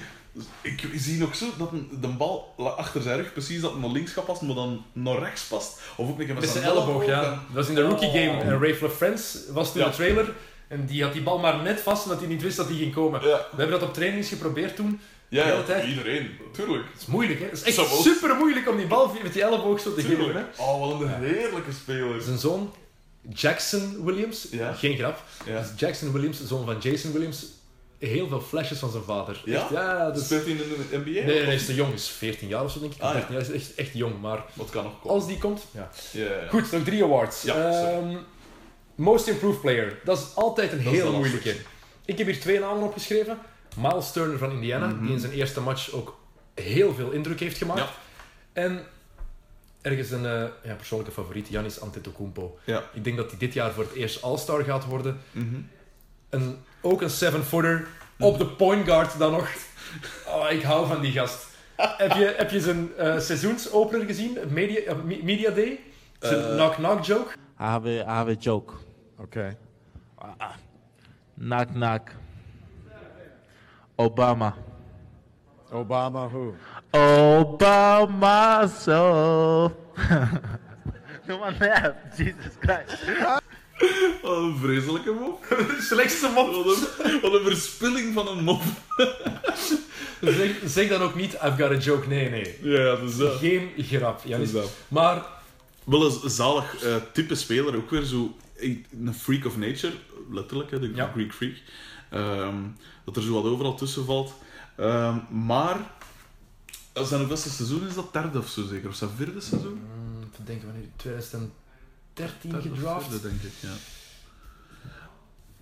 Ik zie nog zo dat de bal achter zijn rug precies dat hij naar links gaat passen, maar dan naar rechts past. Of ook een keer met, Met zijn elleboog, ja. en- Dat was in de rookie game. En Ray Friends was toen Ja. de trailer. En die had die bal maar net vast, omdat hij niet wist dat die ging komen. Ja, We hebben dat op trainings geprobeerd toen. Ja, iedereen. Tuurlijk. Het is moeilijk, hè? Het is echt super moeilijk om die bal met die elleboog zo te geven. Hè? Oh, wat een heerlijke speler. Zijn zoon, Jackson Williams, Ja. geen grap. Ja. Dus Jackson Williams, zoon van Jason Williams, heel veel flashes van zijn vader. Ja? Echt, ja is... Speelt hij in de NBA? Nee, nee, hij is te jong. Hij is 14 jaar of zo, denk ik. Ah, ja. 13 jaar, hij is echt, echt jong. Maar Wat kan nog komen? als die komt... Ja. Goed, nog drie awards. Ja. Ehm, Most Improved Player. Dat is altijd een Dat heel de moeilijke. Ik heb hier twee namen opgeschreven. Miles Turner van Indiana, Mhm. die in zijn eerste match ook heel veel indruk heeft gemaakt. Ja. En ergens een eh, ja, persoonlijke favoriet, Giannis Antetokounmpo. Ja. Ik denk dat hij dit jaar voor het eerst All-Star gaat worden. Mhm. Een, ook een seven-footer op de point guard dan nog. Oh, ik hou van die gast. heb, je, heb je zijn eh, seizoensopener gezien? Media, eh, Me- Media Day? Zijn knock-knock joke? I have a I have a joke. Okay. Knock knock. Obama. Obama who? Obama so. no one laugh. Jesus Christ. Wat een vreselijke mop. Slechtste mop. Wat een, wat een verspilling van een mop. Zeg, zeg dan ook niet, I've got a joke. Nee, nee. Ja, dat is dat. Geen grap. Is dat. Maar Wel een zalig eh, type speler, ook weer zo een freak of nature. letterlijk, hè, de Ja. Greek Freak. Ehm, dat er zo wat overal tussen valt. Ehm, maar, als zijn beste seizoen is dat derde of zo zeker? Of zijn vierde seizoen? Mm, denken wanneer 2013 Derde of gedraft. vierde, denk ik, ja.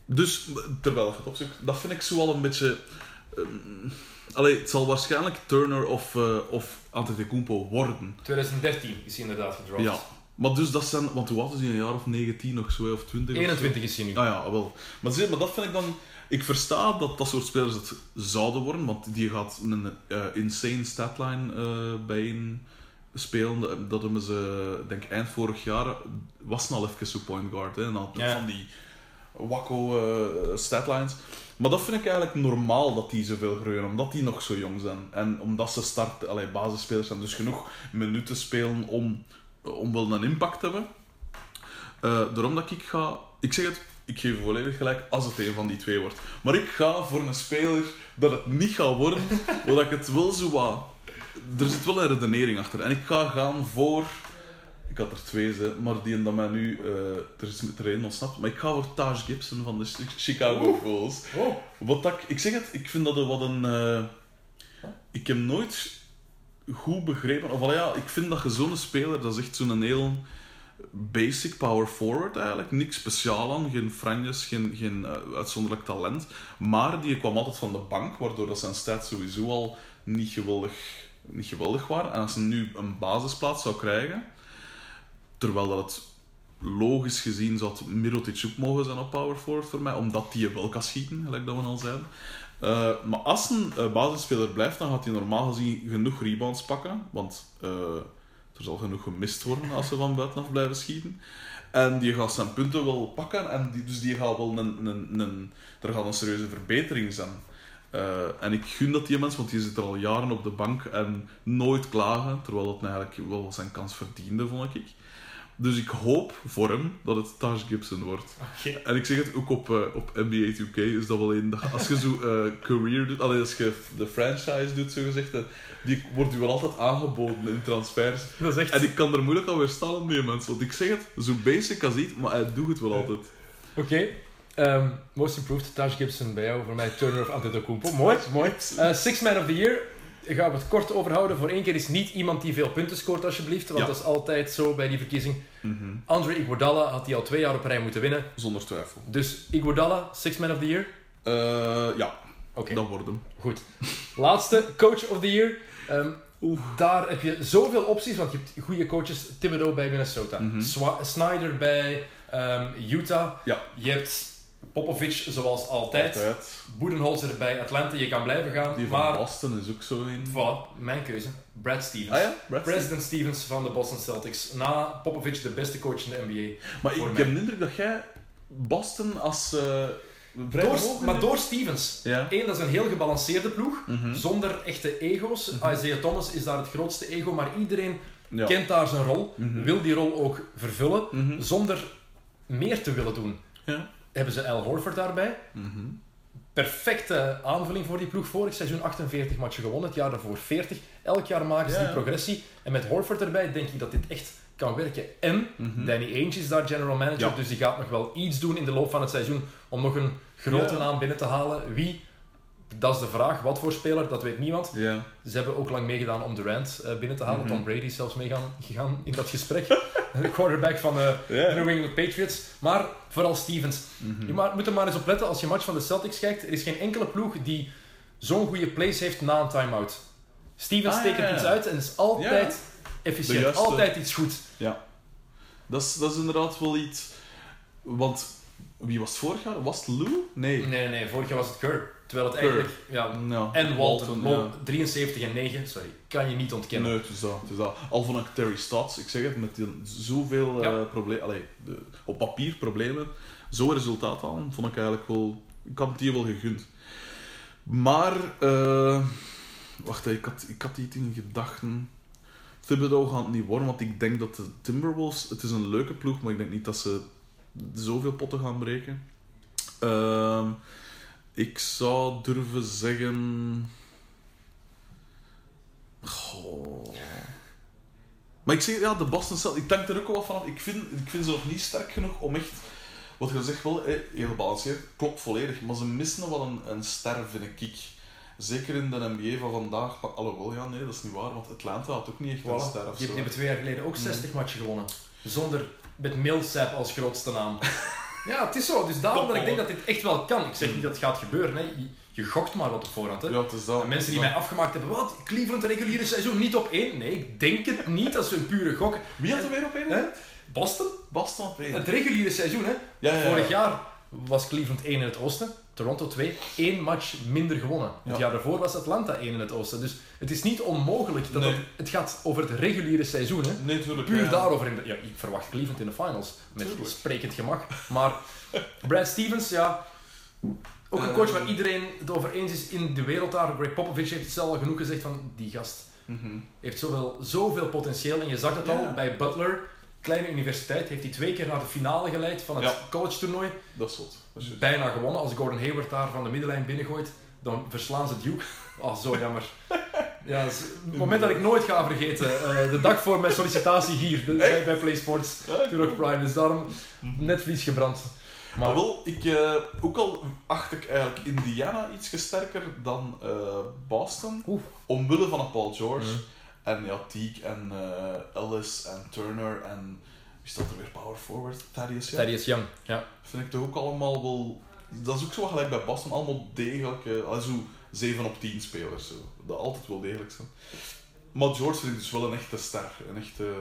Dus, terwijl je het opzoekt, dat vind ik zo al een beetje... ehm, allee, het zal waarschijnlijk Turner of, eh of Antetokounmpo worden. 2013 is hij inderdaad gedraft. Ja. Maar dus dat zijn... Want hoe oud is hij? Een jaar of 19 of zo, of 20? of zo? 21 is hij nu. Ah ja, wel. Maar, maar dat vind ik dan... Ik versta dat dat soort spelers het zouden worden, want die gaat een eh, insane statline eh bijeen spelen. Dat- hebben ze, denk eind vorig jaar was al even zo point guard. Hè, en Ja. van die wakko eh, statlines. Maar dat vind ik eigenlijk normaal dat die zoveel groeien, omdat die nog zo jong zijn. En omdat ze start, allee, basisspelers zijn, dus genoeg minuten spelen om, om wel een impact te hebben. Eh, daarom dat ik ga... Ik zeg het, ik geef volledig gelijk als het een van die twee wordt. Maar ik ga voor een speler dat het niet gaat worden, omdat ik het wel zo wat... Er zit wel een redenering achter. En ik ga gaan voor... Ik had er twee, hè, maar die dat mij nu... eh, er is er één ontsnapt. Maar ik ga voor Taj Gibson van de Chi- Chicago Bulls. Oh, Wat dat, ik- ik zeg het, ik vind dat er wat een... eh, ik heb nooit goed begrepen... Of ja, ik vind dat je zo'n speler, dat is echt zo'n heel basic power forward eigenlijk. Niks speciaal aan, geen franjes, geen, geen eh, uitzonderlijk talent. Maar die kwam altijd van de bank, waardoor dat zijn stats sowieso al niet geweldig, niet geweldig waren. En als hij nu een basisplaats zou krijgen, terwijl dat logisch gezien zou het Mirotic ook mogen zijn op power forward voor mij, omdat die wel kan schieten, gelijk dat we al zeiden. Eh, maar als een eh, basisspeler blijft, dan gaat hij normaal gezien genoeg rebounds pakken, want er zal genoeg gemist worden als ze van buitenaf blijven schieten. En die gaat zijn punten wel pakken, en die, dus die gaat wel een, een, een, er gaat een serieuze verbetering zijn. Eh, en ik gun dat die mens, want die zit er al jaren op de bank en nooit klagen, terwijl dat eigenlijk wel zijn kans verdiende, vond ik. Dus ik hoop voor hem dat het Taj Gibson wordt. En ik zeg het ook op, eh, op NBA 2K, is dat wel een als je zo eh, career doet, allee, als je de franchise doet, zo gezegd, eh, die wordt je wel altijd aangeboden in transfers. Dat is echt... En ik kan er moeilijk aan weerstaan aan die mensen, want ik zeg het, zo basic als iets, maar hij doet het wel altijd. Oké. Ehm, most improved, Taj Gibson bij jou. Voor mij Turner of Antetokounmpo. Mooi, mooi. Eh Six Man of the Year. Gaan we het kort over houden. Voor één keer is niet iemand die veel punten scoort, alsjeblieft. Want Ja. dat is altijd zo bij die verkiezing. Mhm. Andre Iguodala had die al twee jaar op rij moeten winnen. Zonder twijfel. Dus Iguodala, Six Man of the Year. Eh, ja, Oké, dat wordt hem. goed. Laatste, Coach of the Year. Ehm, daar heb je zoveel opties, want je hebt goede coaches. Thibodeau bij Minnesota. Mhm. Snyder bij ehm, Utah. Ja. Je hebt Popovic, zoals altijd. Altijd. Boedenholzer bij Atlanta, je kan blijven gaan. Die van maar, Boston is ook zo een. voilà, mijn keuze. Brad Stevens. Ah ja, Brad President Stevens van de Boston Celtics. Na Popovic de beste coach in de NBA. Maar ik mij. heb de indruk dat jij Boston als vrij Door, maar in- door Stevens. Ja. Eén, dat is een heel gebalanceerde ploeg. Mhm. Zonder echte ego's. Isaiah Thomas is daar het grootste ego, maar iedereen Ja. kent daar zijn rol. Mhm. Wil die rol ook vervullen. Mhm. Zonder meer te willen doen. Ja. Hebben ze Al Horford daarbij. Mhm. perfecte aanvulling voor die ploeg. Vorig seizoen 48 matchen gewonnen, het jaar daarvoor 40. Elk jaar maken ze Ja, die progressie. En met Horford erbij denk ik dat dit echt kan werken. En Mhm. Danny Ainge is daar general manager, Ja. dus die gaat nog wel iets doen in de loop van het seizoen om nog een grote Ja. naam binnen te halen. Wie? Dat is de vraag. Wat voor speler? Dat weet niemand. Ja. Ze hebben ook lang meegedaan om Durant eh, binnen te halen. Mhm. Tom Brady is zelfs meegaan gegaan in dat gesprek. de quarterback van eh, Ja. de New England Patriots. Maar vooral Stevens. Mhm. Je maar, moet er maar eens op letten als je match van de Celtics kijkt. Er is geen enkele ploeg die zo'n goede place heeft na een time-out. Stevens Ah, tekent ja, ja. iets uit en is altijd efficiënt. Altijd iets goed. Dat, is, dat is inderdaad wel iets... Want, wie was het vorig jaar? Was het Lou? Nee. Nee, nee, nee. Vorig jaar was het Kerr. Terwijl het eigenlijk... Ja, Ja. en Walton. ja. Mo- 73 en 9. Sorry. Kan je niet ontkennen. Nee, het is dat, het is dat. Al vond ik Terry Stotts, ik zeg het, met die, zoveel Ja. problemen, op papier problemen, zo'n resultaat halen, vond ik eigenlijk wel, ik had het die wel gegund. Maar, eh, wacht, hè, ik had, ik had iets in gedachten. Thibodeau gaat het niet worden, want ik denk dat de Timberwolves, het is een leuke ploeg, maar ik denk niet dat ze zoveel potten gaan breken. Ehm, ik zou durven zeggen... Goh. Maar ik zeg, ja, de Boston Celtics, ik denk er ook wel wat vanaf. Ik vind, ik vind ze nog niet sterk genoeg om echt wat je zegt wel, heel gebalanceerd, klopt volledig. Maar ze missen wel een, een ster, vind ik. Zeker in de NBA van vandaag. Maar, alhoewel, ja, nee, dat is niet waar. Want Atlanta had ook niet echt een ster of zo. hebben twee jaar geleden ook 60 matchen gewonnen. Zonder met Millsap als grootste naam. ja, het is zo. Dus daarom dat ik denk dat dit echt wel kan. Ik zeg niet dat het gaat gebeuren. Hè. Je, je gokt maar wat op voorhand. Hè. Ja, het is dat. En mensen die mij afgemaakt hebben, wat? Cleveland de reguliere seizoen niet op één? Nee, ik denk het niet. Dat is een pure gok. Wie had er weer op één? Hè? Boston? Boston op één. Het reguliere seizoen, hè? Ja, ja, ja. Vorig jaar was Cleveland 1 in het oosten, Toronto 2, één match minder gewonnen. Het Ja. jaar daarvoor was Atlanta 1 in het oosten. Dus het is niet onmogelijk. Dat Nee. het, het gaat over het reguliere seizoen, hè? Nee, tuurlijk. Puur ja. daarover. In de, ja, ik verwacht Cleveland in de finals. Met Tuurlijk. sprekend gemak. Maar Brad Stevens, ja... Ook een coach waar iedereen het over eens is in de wereld daar. Greg Popovich heeft het zelf al genoeg gezegd van... Die gast Mhm. heeft zoveel, zoveel potentieel. En je zag het al bij Butler. Kleine universiteit. Heeft hij twee keer naar de finale geleid van het Ja. college toernooi. Dat is. Dat is juist. Bijna gewonnen. Als Gordon Hayward daar van de middenlijn binnengooit, dan verslaan ze Duke. Oh, zo jammer. Ja, is het moment dat ik nooit ga vergeten. eh, de dag voor mijn sollicitatie hier, de- bij, bij Play Sports. Turok Prime. Dus daarom netvlies gebrand. Maar Maar wel, ik, eh, ook al acht ik eigenlijk Indiana iets sterker dan eh, Boston. Omwille van een Paul George. Mhm. En ja, Teague en eh, Ellis en Turner en... Wie staat er weer power forward? Thaddeus Young. Thaddeus Young. Ja. Vind ik toch ook allemaal wel... Dat is ook zo gelijk bij Boston. Allemaal degelijke... Uh, zo 7 op 10 spelers. Zo. Dat altijd wel degelijk zijn. Maar George vind ik dus wel een echte ster. Een echte...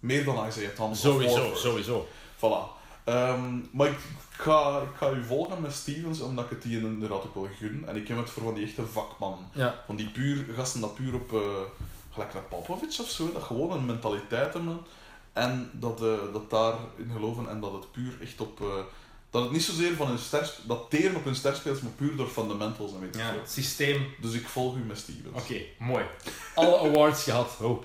meer dan Isaiah Thomas. Horford. sowieso. Voilà. Ehm, maar ik ga, ik ga u volgen met Stevens, omdat ik het die inderdaad ook wel gun. En ik heb het voor van die echte vakman. Ja. Van die puur, gasten dat puur op, eh gelijk naar Popovic of zo, dat gewoon een mentaliteit hebben. En dat, eh, dat daarin geloven en dat het puur echt op... eh, dat het niet zozeer van hun ster, dat teren op hun sterspelers, maar puur door fundamentals en weet ik ja. veel. Het systeem. Dus ik volg u met Stevens. Oké, mooi. Alle awards gehad. Oh.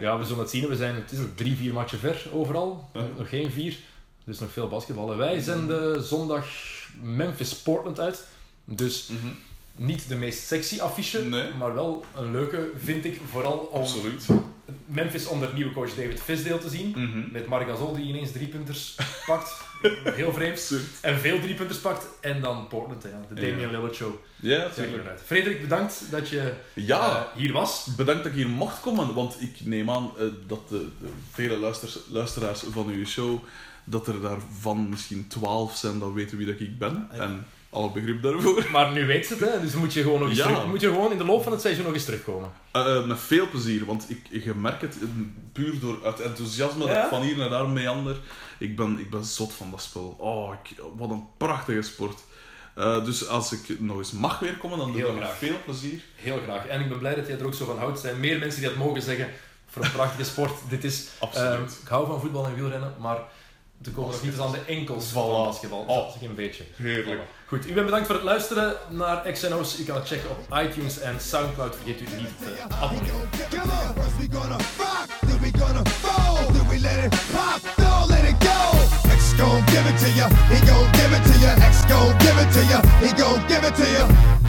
Ja, we zullen het zien. We zijn het is nog drie, vier matchen ver overal. Ja. Nog geen vier. Dus nog veel basketballen. Wij zenden zondag Memphis-Portland uit. Dus Mhm. Niet de meest sexy affiche, Nee. maar wel een leuke, vind ik. Vooral om Absoluut. Memphis onder nieuwe coach David Fisdale te zien. Mhm. Met Marc Gasol die ineens driepunters pakt. Heel vreemd. En veel driepunters pakt. En dan Portland, ja. de Ja. Damian Lillard show. Ja, Zeg tuurlijk. eruit. Frederik, bedankt dat je Ja. eh, hier was. Bedankt dat ik hier mocht komen, want ik neem aan eh, dat de, de vele luisters, luisteraars van uw show, dat er daarvan misschien twaalf zijn dat weten wie dat ik ben. En alle begrip daarvoor. Maar nu weet ze het, hè? dus moet je, gewoon nog eens Ja. terug, moet je gewoon in de loop van het seizoen nog eens terugkomen. Eh, eh, met veel plezier, want ik, je merkt het puur door het enthousiasme dat ik van hier naar daar meander. Ik ben, ik ben zot van dat spel. Oh, ik, wat een prachtige sport. Eh, dus als ik nog eens mag weer komen, dan doe ik met graag. veel plezier. Heel graag. En ik ben blij dat jij er ook zo van houdt. Er zijn meer mensen die dat mogen zeggen. Voor een prachtige sport. Dit is, Absoluut. eh, ik hou van voetbal en wielrennen, maar komen nog niet eens aan de enkels van Voilà. basketbal. Oh. Dat is een beetje. Heerlijk. Goed, u bent bedankt voor het luisteren naar XNO's. U kan het checken op iTunes en Soundcloud. Vergeet u niet te abonneren. Come on. First we gonna rock, then we gonna fold, then we let it pop, don't let it go. X gon' give it to ya, he gon' give it to ya. X gon' give it to ya, he gon' give it to ya.